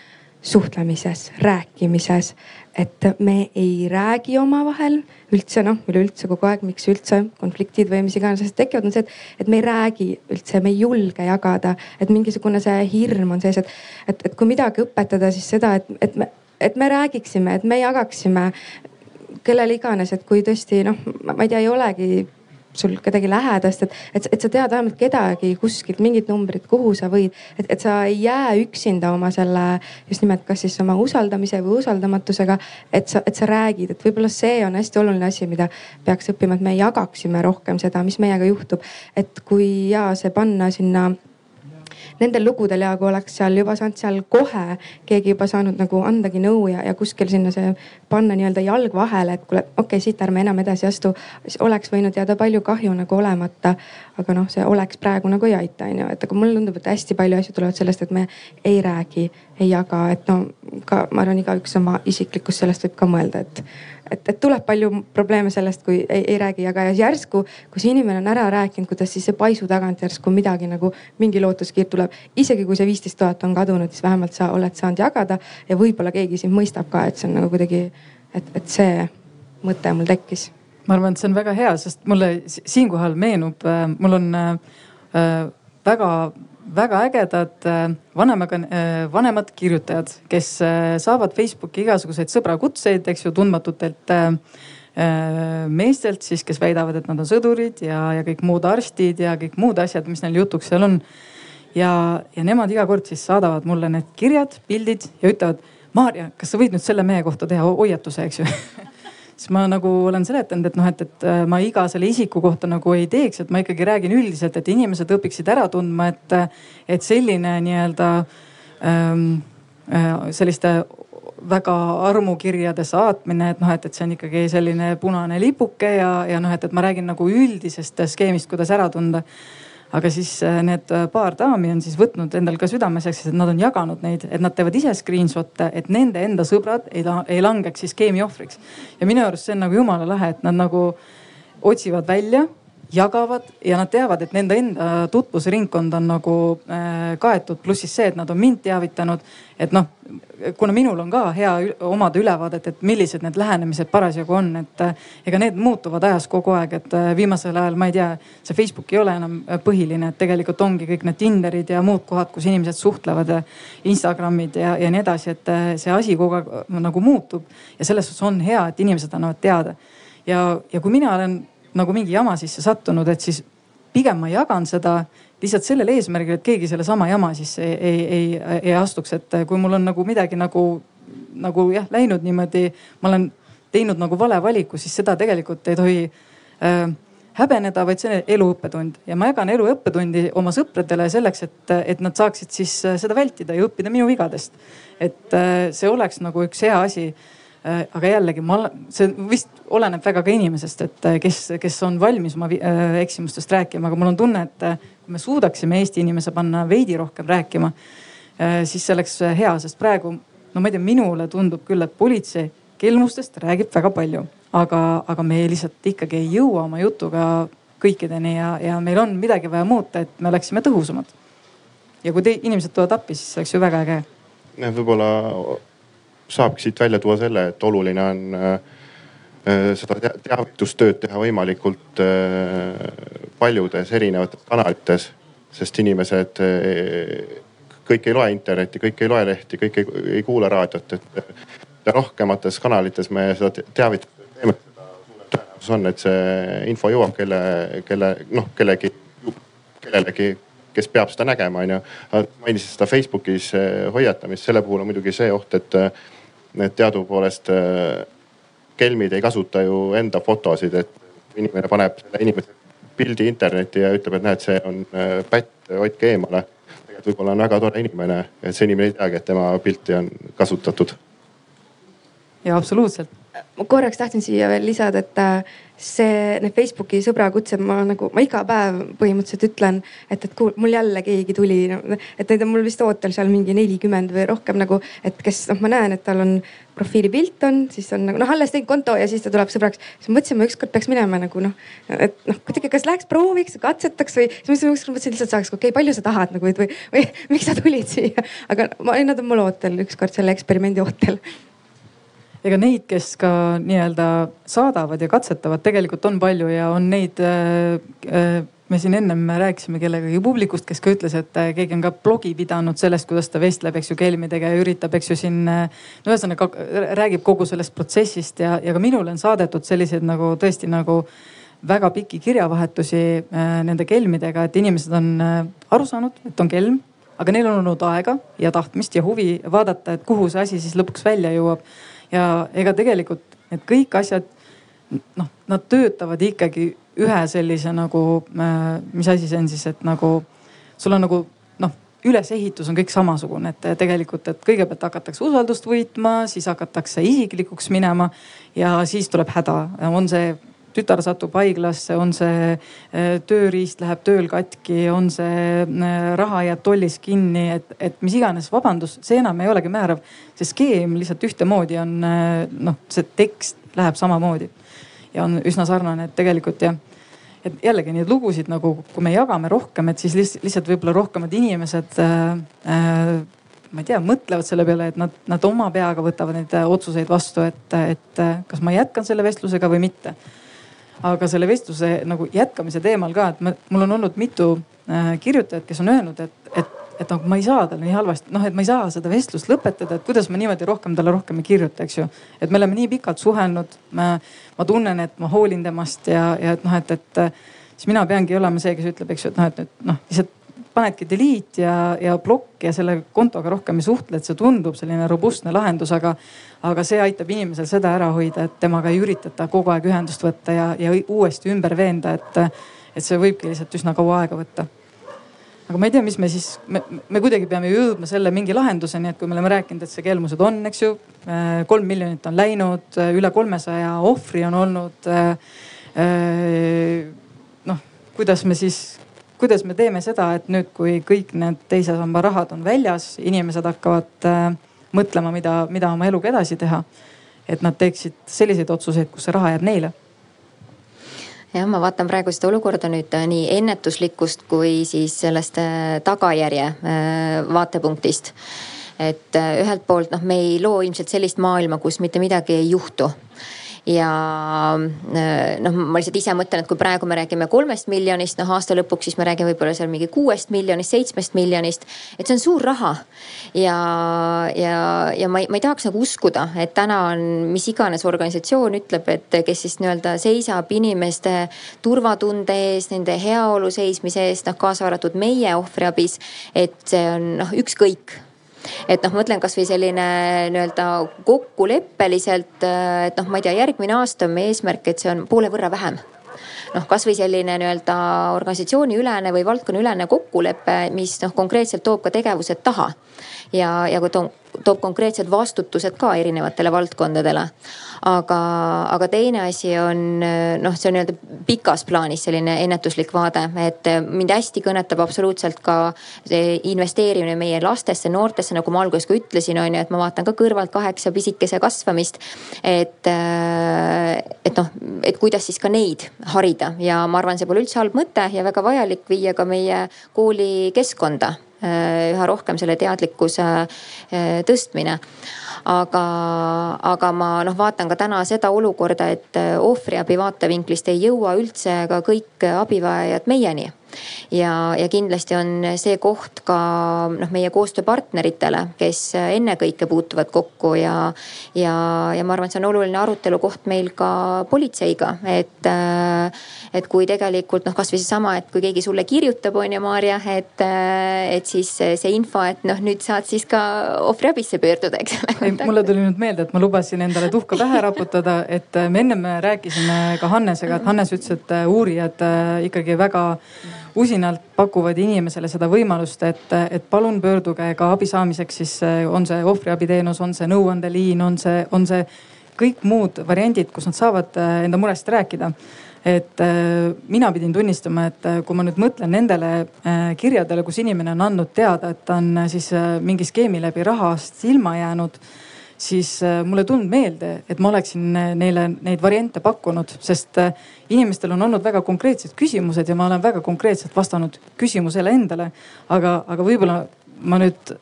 suhtlemises, rääkimises, et me ei räägi omavahel üldse noh, üleüldse kogu aeg, miks üldse konfliktid või mis iganes asjad tekivad, on see, et, et me ei räägi üldse, me ei julge jagada, et mingisugune see hirm on sees, et, et, et kui midagi õpetada, siis seda, et, et me, et me räägiksime, et me jagaksime kellele iganes, et kui tõesti noh, ma ei tea, ei olegi sul kedagi lähedast, et, et, et sa tead vähemalt kedagi kuskilt, mingit numbrit, kuhu sa võid, et, et sa ei jää üksinda oma selle just nimelt, kas siis oma usaldamise või usaldamatusega. et sa, et sa räägid, et võib-olla see on hästi oluline asi, mida peaks õppima, et me jagaksime rohkem seda, mis meiega juhtub. et kui ja see panna sinna nendel lugudel ja kui oleks seal juba saanud seal kohe keegi juba saanud nagu andagi nõu ja, ja kuskil sinna see panna nii-öelda jalg vahele, et kuule, okei okay,, siit ärme enam edasi astu. siis oleks võinud jääda palju kahju nagu olemata. aga noh, see oleks praegu nagu ei aita, onju, et aga mulle tundub, et hästi palju asju tulevad sellest, et me ei räägi, ei jaga, et no ka ma arvan, igaüks oma isiklikust sellest võib ka mõelda, et et, et tuleb palju probleeme sellest, kui ei, ei räägi, aga järsku, kui see inimene on ära rääkinud, kuidas siis see paisu tagant järsku midagi nagu mingi lootuskiir tuleb. isegi kui see viisteist tuhat on kadunud, siis vähemalt sa oled saanud jagada ja võib-olla keegi sind mõistab ka, et see on nagu kuidagi, et, et see mõte mul tekkis. ma arvan, et see on väga hea, sest mulle siinkohal meenub, äh, mul on äh, äh väga väga ägedad äh, vanemaga, äh, vanemad kirjutajad, kes äh, saavad Facebooki igasuguseid sõbrakutseid, eks ju, tundmatutelt meestelt siis, kes väidavad, et nad on sõdurid ja, ja kõik muud arstid ja kõik muud asjad, mis neil jutuks seal on. ja, ja nemad iga kord siis saadavad mulle need kirjad, pildid ja ütlevad, Maarja, kas sa võid nüüd selle mehe kohta teha hoiatuse, eks ju *laughs* siis ma nagu olen seletanud, et noh, et, et äh, ma iga selle isiku kohta nagu ei teeks, et ma ikkagi räägin üldiselt, et inimesed õpiksid ära tundma, et, et selline nii-öelda ähm, äh, selliste väga armukirjade saatmine, et noh, et, et see on ikkagi selline punane lipuke ja, ja noh, et, et ma räägin nagu üldisest skeemist, kuidas ära tunda aga siis äh, need äh, paar daami on siis võtnud endal ka südameasjaks, et nad on jaganud neid, et nad teevad ise screenshot'e, et nende enda sõbrad ei, ei langeks siis skeemi ohvriks. ja minu arust see on nagu jumala lahe, et nad nagu otsivad välja jagavad ja nad teavad, et nende enda tutvusringkond on nagu äh, kaetud, pluss siis see, et nad on mind teavitanud. et noh, kuna minul on ka hea omada ülevaadet, et millised need lähenemised parasjagu on, et äh, ega need muutuvad ajas kogu aeg, et äh, viimasel ajal ma ei tea, see Facebook ei ole enam põhiline, et tegelikult ongi kõik need Tinderid ja muud kohad, kus inimesed suhtlevad, Instagramid ja, ja nii edasi, et see asi kogu aeg nagu muutub ja selles suhtes on hea, et inimesed annavad teada. ja, ja kui mina olen nagu mingi jama sisse sattunud, et siis pigem ma jagan seda lihtsalt sellel eesmärgil, et keegi sellesama jama sisse ei, ei, ei, ei astuks, et kui mul on nagu midagi nagu, nagu jah läinud niimoodi, ma olen teinud nagu vale valiku, siis seda tegelikult ei tohi äh, häbeneda, vaid see on elu õppetund ja ma jagan elu õppetundi oma sõpradele selleks, et, et nad saaksid siis äh, seda vältida ja õppida minu vigadest. et äh, see oleks nagu üks hea asi aga jällegi ma, see vist oleneb väga ka inimesest, et äh, kes, kes on valmis oma äh, eksimustest rääkima, aga mul on tunne, et kui me suudaksime Eesti inimese panna veidi rohkem rääkima, siis see oleks hea, sest praegu no ma ei tea, minule tundub küll, et politsei kelmustest räägib väga palju, aga, aga me lihtsalt ikkagi ei jõua oma jutuga kõikideni ja, ja meil on midagi vaja muuta, et me oleksime tõhusamad. ja kui te, inimesed tulevad appi, siis see oleks ju väga äge. võib-olla saabki siit välja tuua selle, et oluline on äh, äh, seda teavitustööd teha võimalikult äh, paljudes erinevates kanalites, sest inimesed kõik ei loe internetti, kõik ei loe lehti, kõik ei, ei kuula raadiot, et rohkemates kanalites me seda teavitust teeme, seda suurem tõenäosus on, et see info jõuab kelle, kelle noh, kellegi, kellelegi kes peab seda nägema, onju. mainisid seda Facebookis hoiatamist, selle puhul on muidugi see oht, et need teadupoolest äh, kelmid ei kasuta ju enda fotosid, et inimene paneb selle inimese pildi internetti ja ütleb, et näed, see on äh, pätt, hoidke eemale. tegelikult võib-olla on väga tore inimene, et see inimene ei teagi, et tema pilti on kasutatud. ja absoluutselt. Ma korraks tahtsin siia veel lisada, et äh, see, need Facebooki sõbrakutsed, ma nagu, ma iga päev põhimõtteliselt ütlen, et, et kuul, mul jälle keegi tuli no,. et neid on mul vist ootel seal mingi nelikümmend või rohkem nagu, et kes noh, ma näen, et tal on profiilipilt on, siis on nagu noh, alles teinud konto ja siis ta tuleb sõbraks. siis mõtlesin, ma ükskord peaks minema nagu noh, et noh kuidagi, kas läheks prooviks, katsetaks või siis ma ükskord mõtlesin lihtsalt saaks, okei okay,, palju sa tahad nagu või, või, või *laughs* miks sa tulid siia. aga ma, nad on mul ootel ükskord selle eksperimendi ootel ega neid, kes ka nii-öelda saadavad ja katsetavad, tegelikult on palju ja on neid äh, äh, me siin ennem rääkisime kellegagi publikust, kes ka ütles, et äh, keegi on ka blogi pidanud sellest, kuidas ta vestleb, eks ju, kelmidega ja üritab, eks ju siin. no ühesõnaga räägib kogu sellest protsessist ja, ja ka minule on saadetud selliseid nagu tõesti nagu väga pikki kirjavahetusi äh, nende kelmidega, et inimesed on äh, aru saanud, et on kelm, aga neil on olnud aega ja tahtmist ja huvi vaadata, et kuhu see asi siis lõpuks välja jõuab ja ega tegelikult need kõik asjad noh, nad töötavad ikkagi ühe sellise nagu, äh, mis asi see on siis, et nagu sul on nagu noh, ülesehitus on kõik samasugune, et tegelikult, et kõigepealt hakatakse usaldust võitma, siis hakatakse isiklikuks minema ja siis tuleb häda, on see tütar satub haiglasse, on see äh, tööriist läheb tööl katki, on see äh, raha jääb tollis kinni, et, et mis iganes vabandus, see enam ei olegi määrav. see skeem lihtsalt ühtemoodi on äh, noh, see tekst läheb samamoodi ja on üsna sarnane, et tegelikult jah et jällegi neid lugusid nagu, kui me jagame rohkem, et siis lihtsalt võib-olla rohkemad inimesed äh, ma ei tea, mõtlevad selle peale, et nad, nad oma peaga võtavad neid otsuseid vastu, et, et kas ma jätkan selle vestlusega või mitte aga selle vestluse nagu jätkamise teemal ka, et ma, mul on olnud mitu äh, kirjutajat, kes on öelnud, et, et, et noh, ma ei saa talle nii halvasti, noh, et ma ei saa seda vestlust lõpetada, et kuidas ma niimoodi rohkem talle rohkem ei kirjuta, eks ju. et me oleme nii pikalt suhelnud, ma, tunnen, et ma hoolin temast ja, ja et noh, et, et siis mina peangi olema see, kes ütleb, eks ju, et noh, et nüüd noh, lihtsalt panedki delete ja, ja plokk ja selle kontoga rohkem ei suhtle, et see tundub selline robustne lahendus, aga, aga see aitab inimesel seda ära hoida, et temaga ei üritata kogu aeg ühendust võtta ja, ja uuesti ümber veenda, et, et see võibki lihtsalt üsna kaua aega võtta. aga ma ei tea, mis me siis, me, me kuidagi peame jõudma selle mingi lahenduseni, et kui me oleme rääkinud, et see kelmused on, eks ju. kolm miljonit on läinud, üle kolmesaja ohvri on olnud. noh, kuidas me siis, kuidas me teeme seda, et nüüd, kui kõik need teise samba rahad on väljas, inimesed hakkavad mõtlema, mida, mida oma eluga edasi teha. et nad teeksid selliseid otsuseid, kus see raha jääb neile jah, ma vaatan praegu seda olukorda nüüd äh, nii ennetuslikust kui siis sellest äh, tagajärje äh, vaatepunktist. et ühelt poolt noh, me ei loo ilmselt sellist maailma, kus mitte midagi ei juhtu ja äh, noh, ma lihtsalt ise mõtlen, et kui praegu me räägime kolmest miljonist, noh aasta lõpuks siis me räägime võib-olla seal mingi kuuest miljonist, seitsmest miljonist. et see on suur raha ja, ja, ja ma ei, ma ei tahaks nagu uskuda, et täna on mis iganes organisatsioon ütleb, et kes siis nii-öelda seisab inimeste turvatunde eest, nende heaolu seismise eest, noh kaasa arvatud meie ohvriabis. et see on noh, ükskõik et noh, ma mõtlen kasvõi selline nii-öelda kokkuleppeliselt, et noh, ma ei tea, järgmine aasta on meie eesmärk, et see on poole võrra vähem noh, kasvõi selline nii-öelda organisatsiooniülene või valdkonnaülene kokkulepe, mis noh, konkreetselt toob ka tegevused taha. ja, ja kui toob, toob konkreetsed vastutused ka erinevatele valdkondadele aga, aga teine asi on noh, see on nii-öelda pikas plaanis selline ennetuslik vaade, et mind hästi kõnetab absoluutselt ka see investeerimine meie lastesse, noortesse, nagu ma alguses ka ütlesin, on ju, et ma vaatan ka kõrvalt kaheksa pisikese kasvamist. et, et noh, et kuidas siis ka neid harida ja ma arvan, see pole üldse halb mõte ja väga vajalik viia ka meie koolikeskkonda üha rohkem selle teadlikkuse tõstmine. Aga, aga ma noh, vaatan ka täna seda olukorda, et ohvriabi vaatevinklist ei jõua üldse ka kõik abivajajad meieni ja, ja kindlasti on see koht ka noh, meie koostööpartneritele, kes ennekõike puutuvad kokku ja, ja, ja ma arvan, et see on oluline arutelu koht meil ka politseiga, et, et kui tegelikult noh, kasvõi seesama, et kui keegi sulle kirjutab, on ju, Maarja, et, et siis see info, et noh, nüüd saad siis ka ohvriabisse pöörduda, eks ole. mulle tuli nüüd meelde, et ma lubasin endale tuhka pähe raputada, et me ennem rääkisime ka Hannesega, et Hannes ütles, et uurijad ikkagi väga usinalt pakuvad inimesele seda võimalust, et, et palun pöörduge ka abi saamiseks, siis on see ohvriabiteenus, on see nõuandeliin, on see, on see kõik muud variandid, kus nad saavad äh, enda murest rääkida. Et äh, mina pidin tunnistama, et kui ma nüüd mõtlen nendele kirjadele, kus inimene on andnud teada, et ta on siis mingi skeemi läbi rahast ilma jäänud siis äh, mulle ei tulnud meelde, et ma oleksin äh, neile neid variante pakkunud, sest äh, inimestel on olnud väga konkreetsed küsimused ja ma olen väga konkreetselt vastanud küsimusele endale. aga, aga võib-olla ma nüüd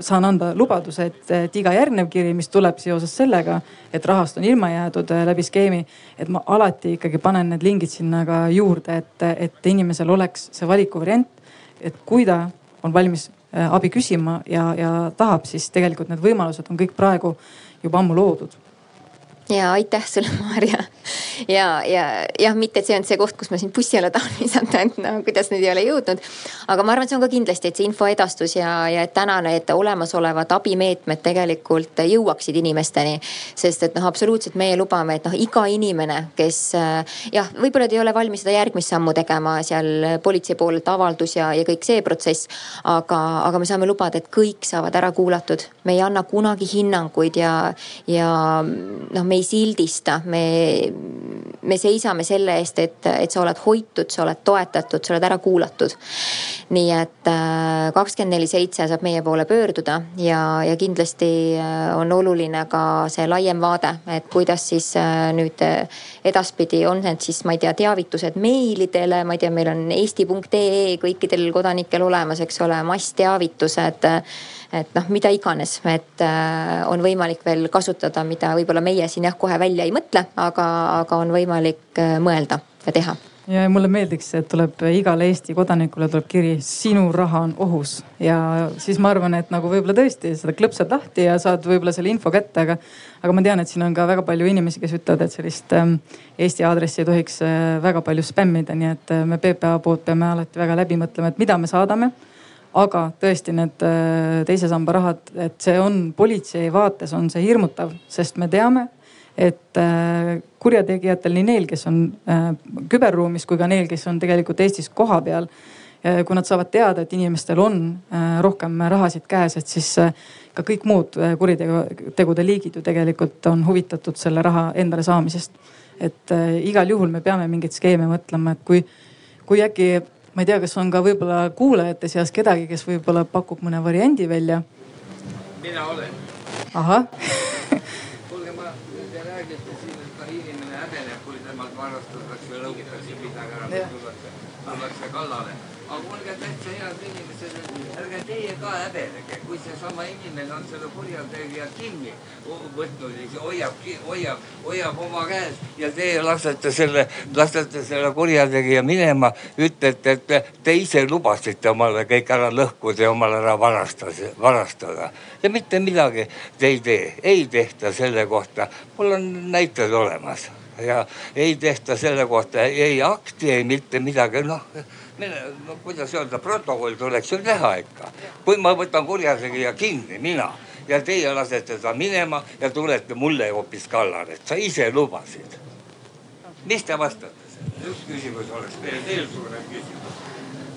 saan anda lubaduse, et, et iga järgnev kiri, mis tuleb seoses sellega, et rahast on ilma jäädud läbi skeemi, et ma alati ikkagi panen need lingid sinna ka juurde, et, et inimesel oleks see valikuvariant. et kui ta on valmis abi küsima ja, ja tahab, siis tegelikult need võimalused on kõik praegu juba ammu loodud ja aitäh sulle, Maarja. *laughs* ja, ja jah, mitte et see on see koht, kus ma sind bussi alla tahan visata, et no kuidas nüüd ei ole jõudnud. aga ma arvan, see on ka kindlasti, et see info edastus ja, ja et täna need olemasolevad abimeetmed tegelikult jõuaksid inimesteni. sest et noh, absoluutselt meie lubame, et noh, iga inimene, kes jah, võib-olla ta ei ole valmis seda järgmist sammu tegema seal politsei poolelt avaldus ja, ja kõik see protsess. aga, aga me saame lubada, et kõik saavad ära kuulatud, me ei anna kunagi hinnanguid ja, ja noh, me ei sildista, me, me seisame selle eest, et, et sa oled hoitud, sa oled toetatud, sa oled ära kuulatud. nii et äh, kakskümmend neli seitse saab meie poole pöörduda ja, ja kindlasti äh, on oluline ka see laiem vaade, et kuidas siis äh, nüüd edaspidi on need siis, ma ei tea, teavitused meilidele, ma ei tea, meil on eesti.ee kõikidel kodanikel olemas, eks ole, massteavitused et noh, mida iganes, et äh, on võimalik veel kasutada, mida võib-olla meie siin jah kohe välja ei mõtle, aga, aga on võimalik äh, mõelda ja teha ja mulle meeldiks, et tuleb igale Eesti kodanikule tuleb kiri, sinu raha on ohus ja siis ma arvan, et nagu võib-olla tõesti seda klõpsad lahti ja saad võib-olla selle info kätte, aga. aga ma tean, et siin on ka väga palju inimesi, kes ütlevad, et sellist ähm, Eesti aadressi ei tohiks äh, väga palju spämmida, nii et me PPA poolt peame alati väga läbi mõtlema, et mida me saadame aga tõesti need äh, teise samba rahad, et see on politsei vaates on see hirmutav, sest me teame, et äh, kurjategijatel, nii neil, kes on äh, küberruumis kui ka neil, kes on tegelikult Eestis kohapeal kui nad saavad teada, et inimestel on rohkem rahasid käes, et siis ka kõik muud kuritegude liigid ju tegelikult on huvitatud selle raha endale saamisest. et igal juhul me peame mingeid skeeme mõtlema, et kui, kui äkki ma ei tea, kas on ka võib-olla kuulajate seas kedagi, kes võib-olla pakub mõne variandi välja. mina olen. ahah *laughs* kuulge, ma, te räägite siin, et noh inimene häbeneb, kui temalt varastatakse või lõugatakse midagi ära, tullakse, tullakse kallale aga olge täitsa head inimesed, ärge teie ka häbenege, kui seesama inimene on selle kurjategija kinni võtnud, hoiab, hoiab, hoiab oma käes ja teie lasete selle, lasete selle kurjategija minema, ütlete, et te ise lubasite omale kõik ära lõhkuda ja omale ära varastada, varastada ja mitte midagi te ei tee, ei tehta selle kohta. mul on näited olemas ja ei tehta selle kohta ei akti, ei mitte midagi, noh no kuidas öelda, protokoll tuleks ju teha ikka. kui ma võtan kurjategija kinni, mina ja teie lasete ta minema ja tulete mulle hoopis kallale, et sa ise lubasid. mis te vastate sellele? üks küsimus oleks veel, veel suurem küsimus.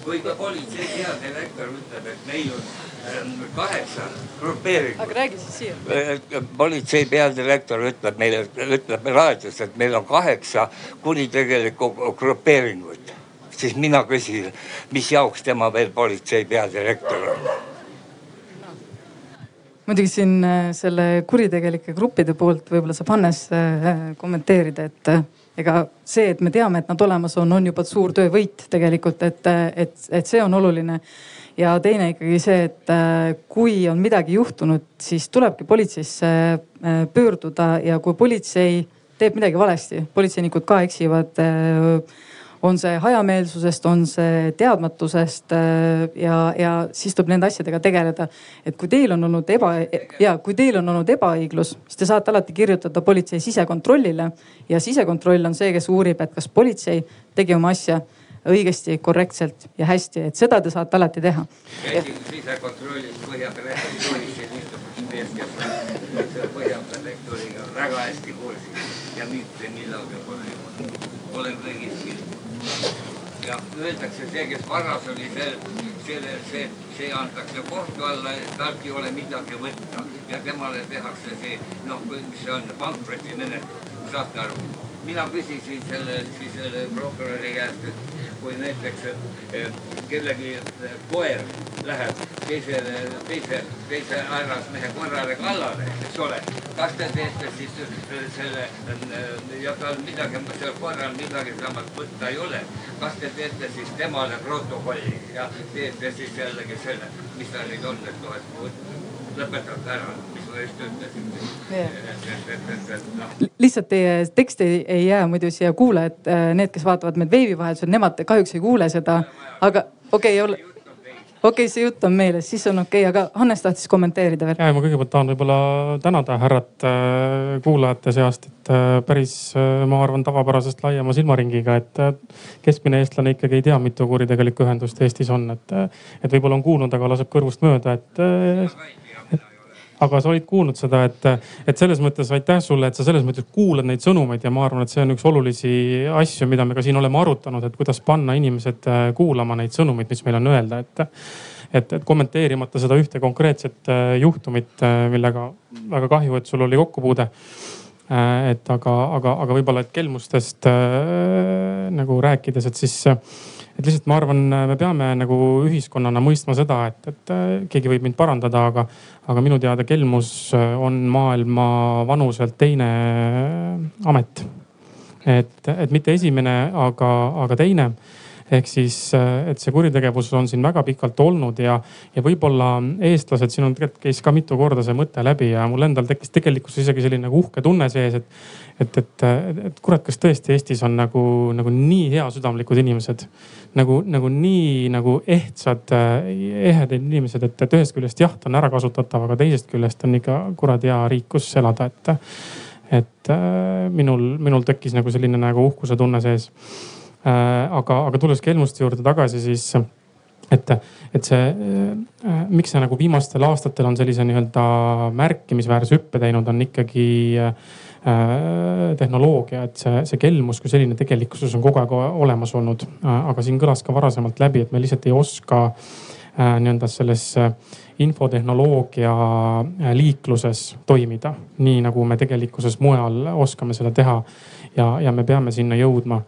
kui ka politsei peadirektor ütleb, et meil on kaheksa grupeeringut. aga räägi siis siia. politsei peadirektor ütleb meile, ütleb raadios, et meil on kaheksa kuritegelikku grupeeringut siis mina küsin, mis jaoks tema veel politsei peadirektor on muidugi siin äh, selle kuritegelike gruppide poolt võib-olla saab Hannes äh, kommenteerida, et äh, ega see, et me teame, et nad olemas on, on juba suur töövõit tegelikult, et, et, et see on oluline. ja teine ikkagi see, et kui on midagi juhtunud, siis tulebki politseisse pöörduda ja kui politsei teeb midagi valesti, politseinikud ka eksivad on see hajameelsusest, on see teadmatusest äh, ja, ja siis tuleb nende asjadega tegeleda. et kui teil on olnud eba ja kui teil on olnud ebaõiglus, siis te saate alati kirjutada politsei sisekontrollile ja sisekontroll on see, kes uurib, et kas politsei tegi oma asja õigesti, korrektselt ja hästi, et seda te saate alati teha. käisin sisekontrollis Põhja-Prefektuuris ja niisugust meest, kes selle Põhja-Prefektuuriga väga hästi kursis. Ja mitte millalgi pole, olen kõigis ja öeldakse, see, kes varas oli, see, selle, see, see antakse kohtu alla, talt ei ole midagi võtta. Ja temale tehakse see noh, mis see on, pankrotimenetlus, saate aru? Mina küsisin selle, siis selle prokuröri käest, et kui näiteks kellegi koer läheb teisele, teise, teise härrasmehe korrale kallale, eks ole. kas te teete siis selle ja tal midagi, sellel koeral midagi temalt võtta ei ole. kas te teete siis temale protokolli ja teete siis jällegi selle, mis ta nüüd on, et noh, et lõpetate ära lihtsalt teie tekst ei, ei jää muidu siia kuulajad, äh, need, kes vaatavad meid veebi vahendusel, nemad kahjuks ei kuule seda, aga okei okay,, okei okay,, see jutt on meeles, siis on okei okay,, aga Hannes tahtis kommenteerida veel. ja ma kõigepealt tahan võib-olla tänada härrat äh, kuulajate seast, et äh, päris, ma arvan, tavapärasest laiema silmaringiga, et keskmine eestlane ikkagi ei tea, mitu kuritegelikku ühendust Eestis on, et, et võib-olla on kuulnud, aga laseb kõrvust mööda, et aga sa olid kuulnud seda, et, et selles mõttes aitäh sulle, et sa selles mõttes kuulad neid sõnumeid ja ma arvan, et see on üks olulisi asju, mida me ka siin oleme arutanud, et kuidas panna inimesed äh, kuulama neid sõnumeid, mis meil on öelda, et et, et kommenteerimata seda ühte konkreetset äh, juhtumit, äh, millega väga kahju, et sul oli kokkupuude. et aga, aga, aga võib-olla, et kelmustest äh, nagu rääkides, et siis et lihtsalt ma arvan, me peame nagu ühiskonnana mõistma seda, et, et keegi võib mind parandada, aga, aga minu teada kelmus äh, on maailma vanuselt teine äh, amet. et, et mitte esimene, aga, aga teine ehk siis, et see kuritegevus on siin väga pikalt olnud ja, ja võib-olla eestlased, siin on tegelikult käis ka mitu korda see mõte läbi ja mul endal tekkis tegelikkuses isegi selline nagu uhke tunne sees, et, et, et, et kurat, kas tõesti Eestis on nagu, nagu nii heasüdamlikud inimesed nagu, nagu nii nagu ehtsad, ehedad inimesed, et, et ühest küljest jaht on ärakasutatav, aga teisest küljest on ikka kuradi hea riik, kus elada, et. et äh, minul, minul tekkis nagu selline nagu uhkuse tunne sees äh,. aga, aga tulles kelmuste juurde tagasi, siis et, et see, äh, miks see nagu viimastel aastatel on sellise nii-öelda märkimisväärse hüppe teinud, on ikkagi äh, tehnoloogia, et see, see kelmus kui selline tegelikkuses on kogu aeg olemas olnud. aga siin kõlas ka varasemalt läbi, et me lihtsalt ei oska äh, nii-öelda selles äh, infotehnoloogia äh, liikluses toimida, nii nagu me tegelikkuses mujal oskame seda teha. ja, ja me peame sinna jõudma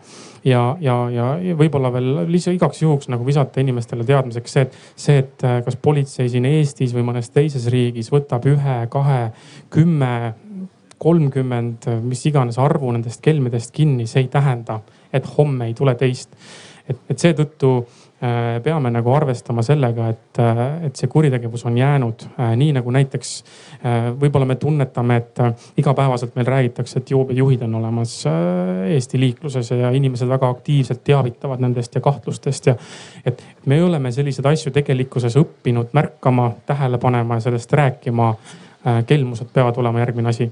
ja, ja, ja võib-olla veel lihtsalt igaks juhuks nagu visata inimestele teadmiseks see, et see, et äh, kas politsei siin Eestis või mõnes teises riigis võtab ühe, kahe, kümme, kolmkümmend, mis iganes arvu nendest kelmidest kinni, see ei tähenda, et homme ei tule teist. et, et seetõttu Äh, peame nagu arvestama sellega, et, äh, et see kuritegevus on jäänud äh, nii nagu näiteks võib-olla me tunnetame, et igapäevaselt meil räägitakse, et joobejuhid on olemas Eesti liikluses ja inimesed väga aktiivselt teavitavad nendest ja kahtlustest ja. et me oleme selliseid asju tegelikkuses õppinud märkama, tähele panema ja sellest rääkima. kelmused peavad olema järgmine asi.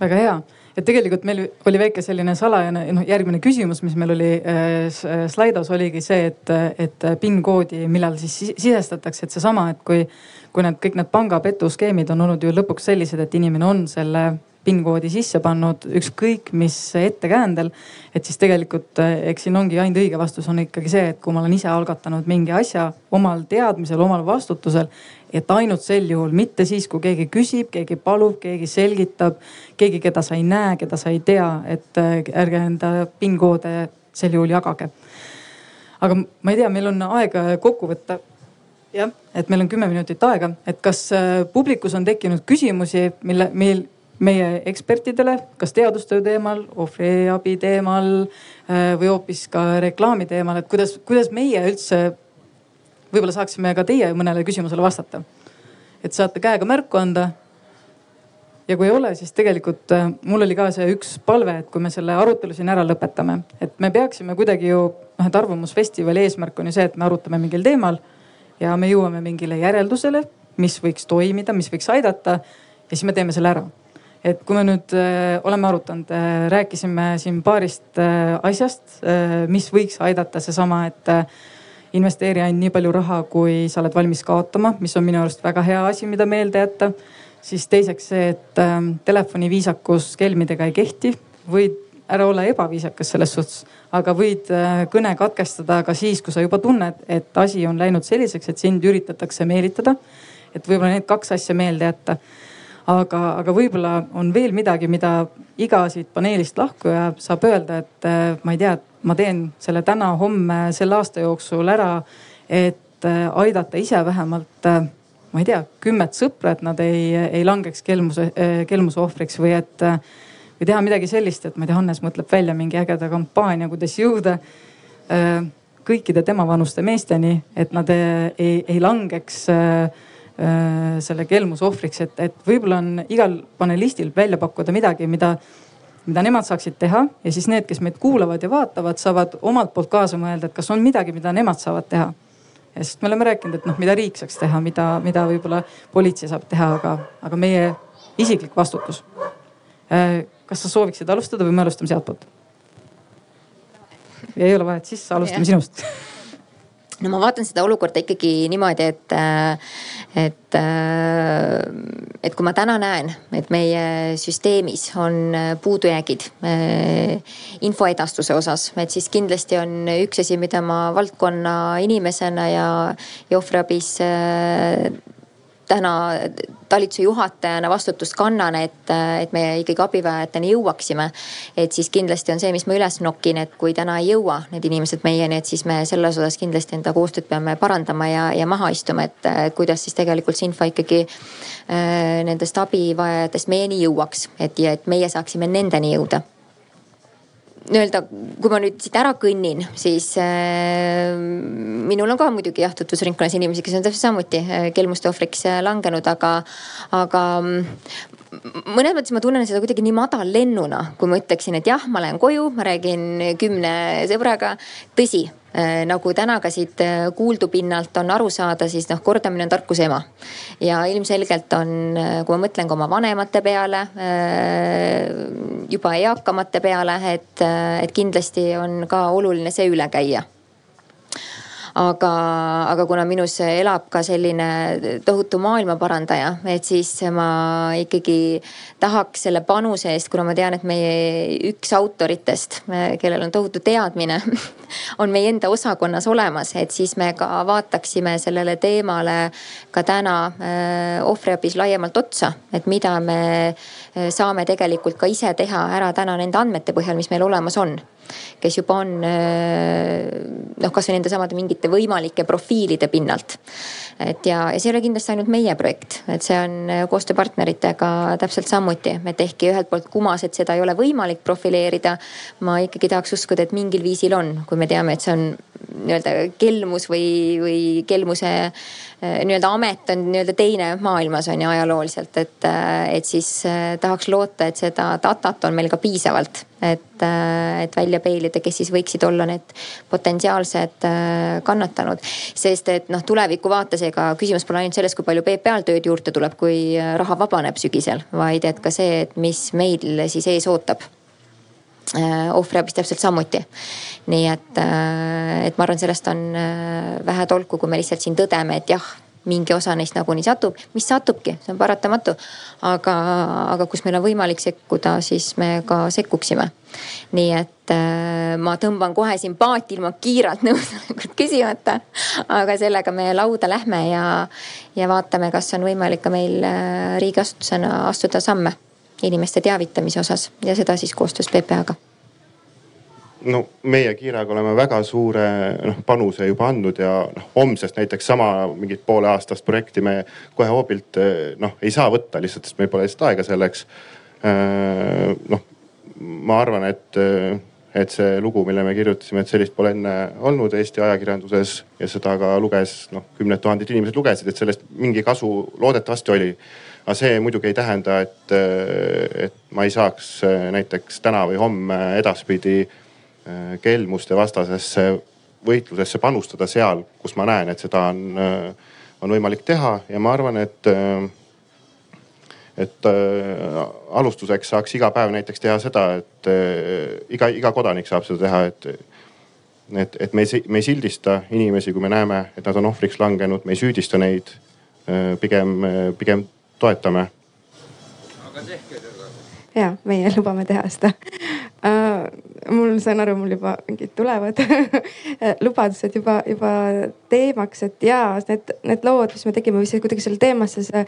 Väga hea et tegelikult meil oli väike selline salajane, noh järgmine küsimus, mis meil oli äh, Slidos oligi see, et, et PIN koodi, millal siis sisestatakse, et seesama, et kui, kui need kõik need pangapetuskeemid on olnud ju lõpuks sellised, et inimene on selle PIN koodi sisse pannud ükskõik mis ettekäändel. et siis tegelikult eks siin ongi ainult õige vastus on ikkagi see, et kui ma olen ise algatanud mingi asja omal teadmisel, omal vastutusel. Et ainult sel juhul, mitte siis, kui keegi küsib, keegi palub, keegi selgitab, keegi, keda sa ei näe, keda sa ei tea, et ärge enda PIN koode sel juhul jagage. aga ma ei tea, meil on aega kokku võtta. Jah, et meil on kümme minutit aega, et kas publikus on tekkinud küsimusi, mille, meil meie ekspertidele, kas teadustöö teemal, ohvriabi teemal äh, või hoopis ka reklaami teemal, et kuidas, kuidas meie üldse võib-olla saaksime ka teie mõnele küsimusele vastata. et saate käega märku anda. ja kui ei ole, siis tegelikult äh, mul oli ka see üks palve, et kui me selle arutelu siin ära lõpetame, et me peaksime kuidagi ju noh, et Arvamusfestivali eesmärk on ju see, et me arutame mingil teemal ja me jõuame mingile järeldusele, mis võiks toimida, mis võiks aidata ja siis me teeme selle ära et kui me nüüd äh, oleme arutanud äh,, rääkisime siin paarist äh, asjast äh,, mis võiks aidata seesama, et äh, investeeri ainult nii palju raha, kui sa oled valmis kaotama, mis on minu arust väga hea asi, mida meelde jätta. siis teiseks see, et äh, telefoni viisakus kelmidega ei kehti, võid ära olla ebaviisakas selles suhtes, aga võid äh, kõne katkestada ka siis, kui sa juba tunned, et asi on läinud selliseks, et sind üritatakse meelitada. et võib-olla need kaks asja meelde jätta aga, aga võib-olla on veel midagi, mida iga siit paneelist lahkuja saab öelda, et äh, ma ei tea, ma teen selle täna-homme selle aasta jooksul ära, et äh, aidata ise vähemalt äh, ma ei tea, kümmet sõpra, et nad ei, ei langeks kelmuse, kelmuse ohvriks või et või teha midagi sellist, et ma ei tea, Hannes mõtleb välja mingi ägeda kampaania, kuidas jõuda kõikide temavanuste meesteni, et nad ei, ei langeks äh, Äh, selle kelmuse ohvriks, et, et võib-olla on igal panelistil välja pakkuda midagi, mida, mida nemad saaksid teha ja siis need, kes meid kuulavad ja vaatavad, saavad omalt poolt kaasa mõelda, et kas on midagi, mida nemad saavad teha. ja sest me oleme rääkinud, et noh, mida riik saaks teha, mida, mida võib-olla politsei saab teha, aga, aga meie isiklik vastutus. Äh, kas sa sooviksid alustada või me alustame sealtpoolt? ei ole vahet, siis alustame sinust no ma vaatan seda olukorda ikkagi niimoodi, et, et, et kui ma täna näen, et meie süsteemis on puudujäägid infoedastuse osas, et siis kindlasti on üks asi, mida ma valdkonna inimesena ja, ja ohvriabis täna talituse juhatajana vastutust kannan, et, et me ikkagi abivajajateni jõuaksime. et siis kindlasti on see, mis ma üles nokin, et kui täna ei jõua need inimesed meieni, et siis me selles osas kindlasti enda koostööd peame parandama ja, ja maha istuma, et kuidas siis tegelikult see info ikkagi äh, nendest abivajajatest meieni jõuaks, et ja et meie saaksime nendeni jõuda nii-öelda, kui ma nüüd siit ära kõnnin, siis äh, minul on ka muidugi jah tutvusringkonnas inimesi, kes on täpselt samuti äh, kelmuste ohvriks äh, langenud, aga, aga mm, mõnes mõttes ma tunnen seda kuidagi nii madallennuna, kui ma ütleksin, et jah, ma lähen koju, ma räägin kümne sõbraga. tõsi Äh, nagu täna ka siit äh, kuuldu pinnalt on aru saada, siis noh, kordamine on tarkuse ema. ja ilmselgelt on, äh, kui ma mõtlen ka oma vanemate peale, juba eakamate peale, et, et kindlasti on ka oluline see üle käia aga, aga kuna minus elab ka selline tohutu maailmaparandaja, et siis ma ikkagi tahaks selle panuse eest, kuna ma tean, et meie üks autoritest, kellel on tohutu teadmine *laughs* on meie enda osakonnas olemas, et siis me ka vaataksime sellele teemale ka täna äh, ohvriabis laiemalt otsa, et mida me äh, saame tegelikult ka ise teha ära täna nende andmete põhjal, mis meil olemas on kes juba on äh, noh, kasvõi nende samade mingite võimalike profiilide pinnalt. et ja, ja see ei ole kindlasti ainult meie projekt, et see on äh, koostööpartneritega täpselt samuti, et ehkki ühelt poolt kumas, et seda ei ole võimalik profileerida. ma ikkagi tahaks uskuda, et mingil viisil on, kui me teame, et see on nii-öelda kelmus või, või kelmuse nii-öelda amet on nii-öelda teine maailmas on ju ajalooliselt, et, et siis tahaks loota, et seda datat on meil ka piisavalt et, et välja peilida, kes siis võiksid olla need potentsiaalsed kannatanud. sest et noh, tuleviku vaates, ega küsimus pole ainult selles, kui palju PPA-l tööd juurde tuleb, kui raha vabaneb sügisel, vaid et ka see, et mis meil siis ees ootab ohvriabis täpselt samuti. nii et, et ma arvan, sellest on vähe tolku, kui me lihtsalt siin tõdeme, et jah mingi osa neist nagunii satub, mis satubki, see on paratamatu. aga, aga kus meil on võimalik sekkuda, siis me ka sekkuksime. nii et äh, ma tõmban kohe siin paati ilma kiiralt *laughs* nõusolekut küsimata. aga sellega me lauda lähme ja, ja vaatame, kas on võimalik ka meil äh, riigiasutusena astuda samme inimeste teavitamise osas ja seda siis koostöös PPA-ga no meie Kiiraga oleme väga suure noh panuse juba andnud ja noh homsest näiteks sama mingit pooleaastast projekti me kohe hoobilt noh ei saa võtta lihtsalt, sest meil pole lihtsalt aega selleks. Äh, noh, ma arvan, et, et see lugu, mille me kirjutasime, et sellist pole enne olnud Eesti ajakirjanduses ja seda ka luges noh kümned tuhanded inimesed lugesid, et sellest mingi kasu loodetavasti oli aga see muidugi ei tähenda, et, et ma ei saaks näiteks täna või homme edaspidi Äh, kelmuste vastasesse võitlusesse panustada seal, kus ma näen, et seda on, äh, on võimalik teha ja ma arvan, et äh, et äh, alustuseks saaks iga päev näiteks teha seda, et äh, iga, iga kodanik saab seda teha, et. et, et me ei, me ei sildista inimesi, kui me näeme, et nad on ohvriks langenud, me ei süüdista neid äh,. pigem, pigem toetame. aga tehke seda. ja meie lubame teha seda uh, mul, saan aru, mul juba mingid tulevad *laughs* lubadused juba, juba teemaks, et jaa, need, need lood, mis me tegime või see kuidagi selle teemasse see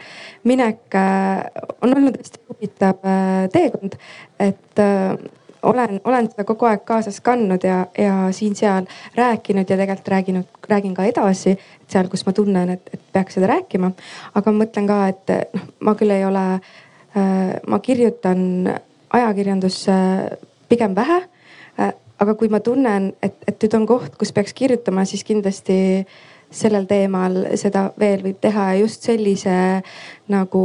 minek äh, on olnud hästi huvitav äh, teekond. et äh, olen, olen seda kogu aeg kaasas kandnud ja, ja siin-seal rääkinud ja tegelikult rääginud, räägin ka edasi. seal, kus ma tunnen, et, et peaks seda rääkima. aga ma mõtlen ka, et noh, ma küll ei ole, ma kirjutan ajakirjandusse pigem vähe Äh, aga kui ma tunnen, et, et nüüd on koht, kus peaks kirjutama, siis kindlasti sellel teemal seda veel võib teha ja just sellise nagu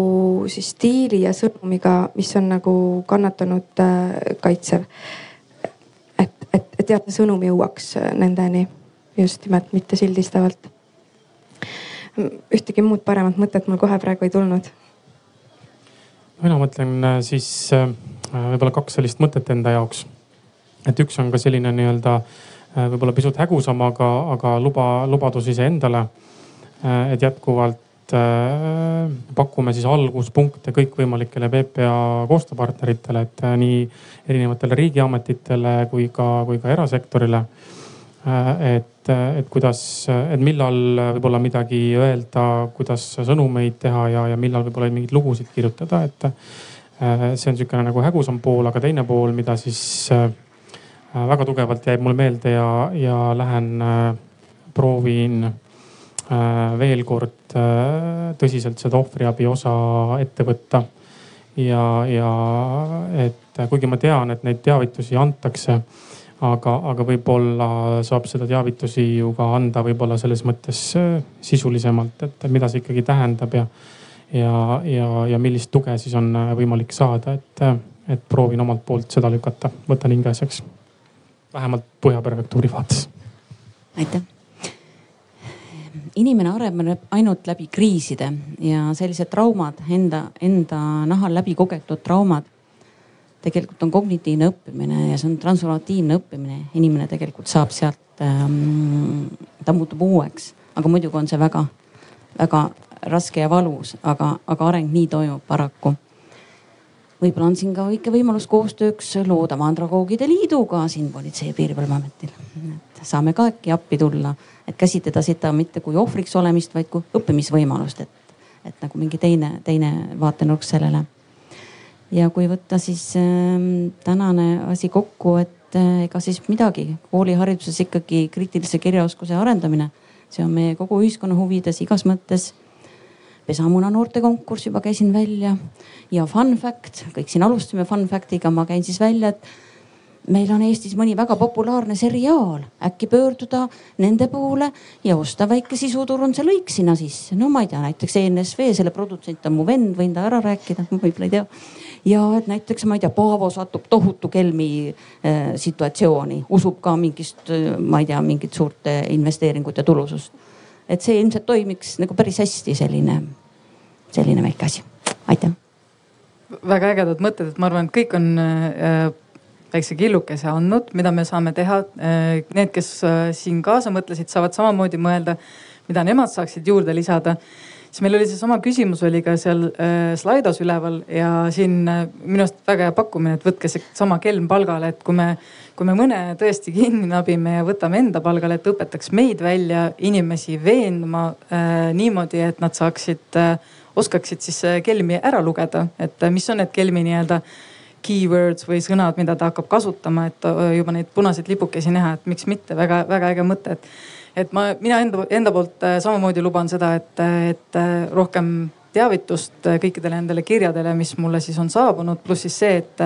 siis stiili ja sõnumiga, mis on nagu kannatanud äh, kaitsev. et, et, et jah, sõnum jõuaks nendeni just nimelt mitte sildistavalt. ühtegi muud paremat mõtet mul kohe praegu ei tulnud. mina mõtlen äh, siis võib-olla kaks sellist mõtet enda jaoks et üks on ka selline nii-öelda äh, võib-olla pisut hägusam, aga, aga luba, lubadus iseendale. Äh, et jätkuvalt äh, pakume siis alguspunkte kõikvõimalikele PPA koostööpartneritele, et nii erinevatele riigiametitele kui ka, kui ka erasektorile. et, et kuidas, et millal võib-olla midagi öelda, kuidas sõnumeid teha ja, ja millal võib-olla mingeid lugusid kirjutada, et see on sihukene nagu hägusam pool, aga teine pool, mida siis Äh, väga tugevalt jäi mulle meelde ja, ja lähen äh, proovin äh, veel kord tõsiselt seda ohvriabi osa ette võtta. ja, ja et kuigi ma tean, et neid teavitusi antakse, aga, aga võib-olla saab seda teavitusi ju ka anda võib-olla selles mõttes sisulisemalt, et mida see ikkagi tähendab ja, ja, ja, ja millist tuge siis on võimalik saada, et, et proovin omalt poolt seda lükata, võtan hinge asjaks vähemalt Põhja prefektuuri vaates. aitäh inimene areneb ainult läbi kriiside ja sellised traumad, enda, enda nahal läbi kogetud traumad. tegelikult on kognitiivne õppimine ja see on transformatiivne õppimine, inimene tegelikult saab sealt ähm, ta muutub uueks, aga muidugi on see väga, väga raske ja valus, aga, aga areng nii toimub paraku võib-olla on siin ka väike võimalus koostööks loodava andragoogide liiduga siin Politsei- ja Piirivalveametil. et saame ka äkki appi tulla, et käsitleda seda mitte kui ohvriks olemist, vaid kui õppimisvõimalust, et, et nagu mingi teine, teine vaatenurk sellele. ja kui võtta siis äh, tänane asi kokku, et äh, ega siis midagi, koolihariduses ikkagi kriitilise kirjaoskuse arendamine, see on meie kogu ühiskonna huvides igas mõttes pesamuna noortekonkurss juba käisin välja ja fun fact, kõik siin alustasime fun fact'iga, ma käin siis välja, et meil on Eestis mõni väga populaarne seriaal, äkki pöörduda nende poole ja osta väike sisuturunduse lõik sinna sisse. no ma ei tea, näiteks ENSV, selle produtsent on mu vend, võin ta ära rääkida, *laughs* võib-olla ei tea. ja et näiteks ma ei tea, Paavo satub tohutu kelmi äh, situatsiooni, usub ka mingist, äh, ma ei tea, mingit suurt investeeringut ja tulusust et see ilmselt toimiks nagu päris hästi selline, selline väike asi. aitäh. väga ägedad mõtted, et ma arvan, et kõik on äh, väikse killukese andnud, mida me saame teha. Äh, need, kes äh, siin kaasa mõtlesid, saavad samamoodi mõelda, mida nemad saaksid juurde lisada siis meil oli seesama küsimus oli ka seal äh, Slidos üleval ja siin äh, minu arust väga hea pakkumine, et võtke seesama kelm palgale, et kui me, kui me mõne tõesti kinni nabime ja võtame enda palgale, et õpetaks meid välja inimesi veenma äh, niimoodi, et nad saaksid äh,, oskaksid siis äh, kelmi ära lugeda, et äh, mis on need kelmi nii-öelda keywords või sõnad, mida ta hakkab kasutama, et juba neid punaseid lipukesi näha, et miks mitte väga, väga äge mõte, et et ma, mina enda, enda poolt äh, samamoodi luban seda, et, et äh, rohkem teavitust äh, kõikidele nendele kirjadele, mis mulle siis on saabunud, pluss siis see, et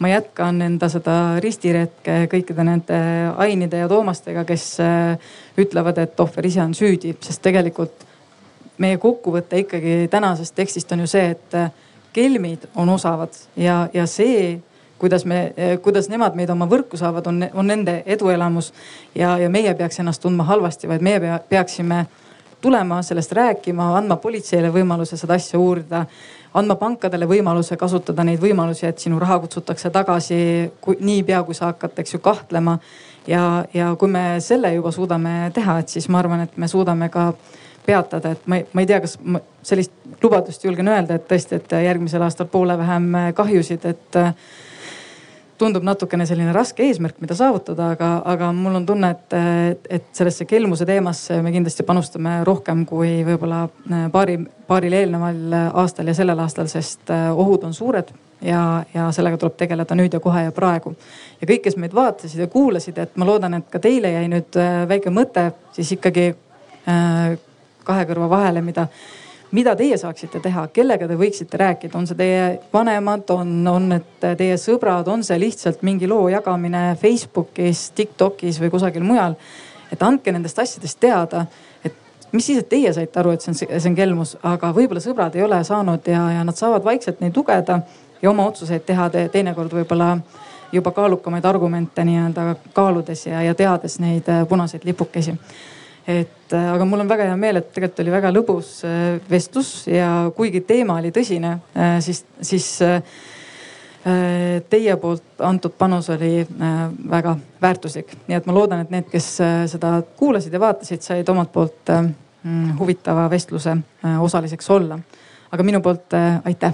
ma jätkan enda seda ristiretke kõikide nende Ainide ja Toomastega, kes ütlevad, et ohver ise on süüdi, sest tegelikult meie kokkuvõte ikkagi tänasest tekstist on ju see, et kelmid on osavad ja, ja see kuidas me, kuidas nemad meid oma võrku saavad, on, on nende eduelamus. ja, ja meie peaks ennast tundma halvasti, vaid meie pea, peaksime tulema sellest rääkima, andma politseile võimaluse seda asja uurida andma pankadele võimaluse kasutada neid võimalusi, et sinu raha kutsutakse tagasi niipea, kui sa hakkad, eks ju, kahtlema. ja, ja kui me selle juba suudame teha, et siis ma arvan, et me suudame ka peatada, et ma ei, ma ei tea, kas ma sellist lubadust julgen öelda, et tõesti, et järgmisel aastal poole vähem kahjusid, et tundub natukene selline raske eesmärk, mida saavutada, aga, aga mul on tunne, et, et sellesse kelmuse teemasse me kindlasti panustame rohkem kui võib-olla äh, paari, paaril eelneval aastal ja sellel aastal, sest äh, ohud on suured ja, ja sellega tuleb tegeleda nüüd ja kohe ja praegu. ja kõik, kes meid vaatasid ja kuulasid, et ma loodan, et ka teile jäi nüüd äh, väike mõte siis ikkagi äh, kahe kõrva vahele, mida mida teie saaksite teha, kellega te võiksite rääkida, on see teie vanemad, on, on need teie sõbrad, on see lihtsalt mingi loo jagamine Facebookis, Tiktokis või kusagil mujal. et andke nendest asjadest teada, et mis siis, et teie saite aru, et see on, see on kelmus, aga võib-olla sõbrad ei ole saanud ja, ja nad saavad vaikselt neid lugeda ja oma otsuseid teha te, teinekord võib-olla juba kaalukamaid argumente nii-öelda kaaludes ja, ja teades neid punaseid lipukesi et äh, aga mul on väga hea meel, et tegelikult oli väga lõbus äh, vestlus ja kuigi teema oli tõsine, äh, siis, siis teie poolt antud panus oli väga väärtuslik. nii et ma loodan, et need, kes seda kuulasid ja vaatasid, said omalt poolt mm, huvitava vestluse osaliseks olla. aga minu poolt aitäh.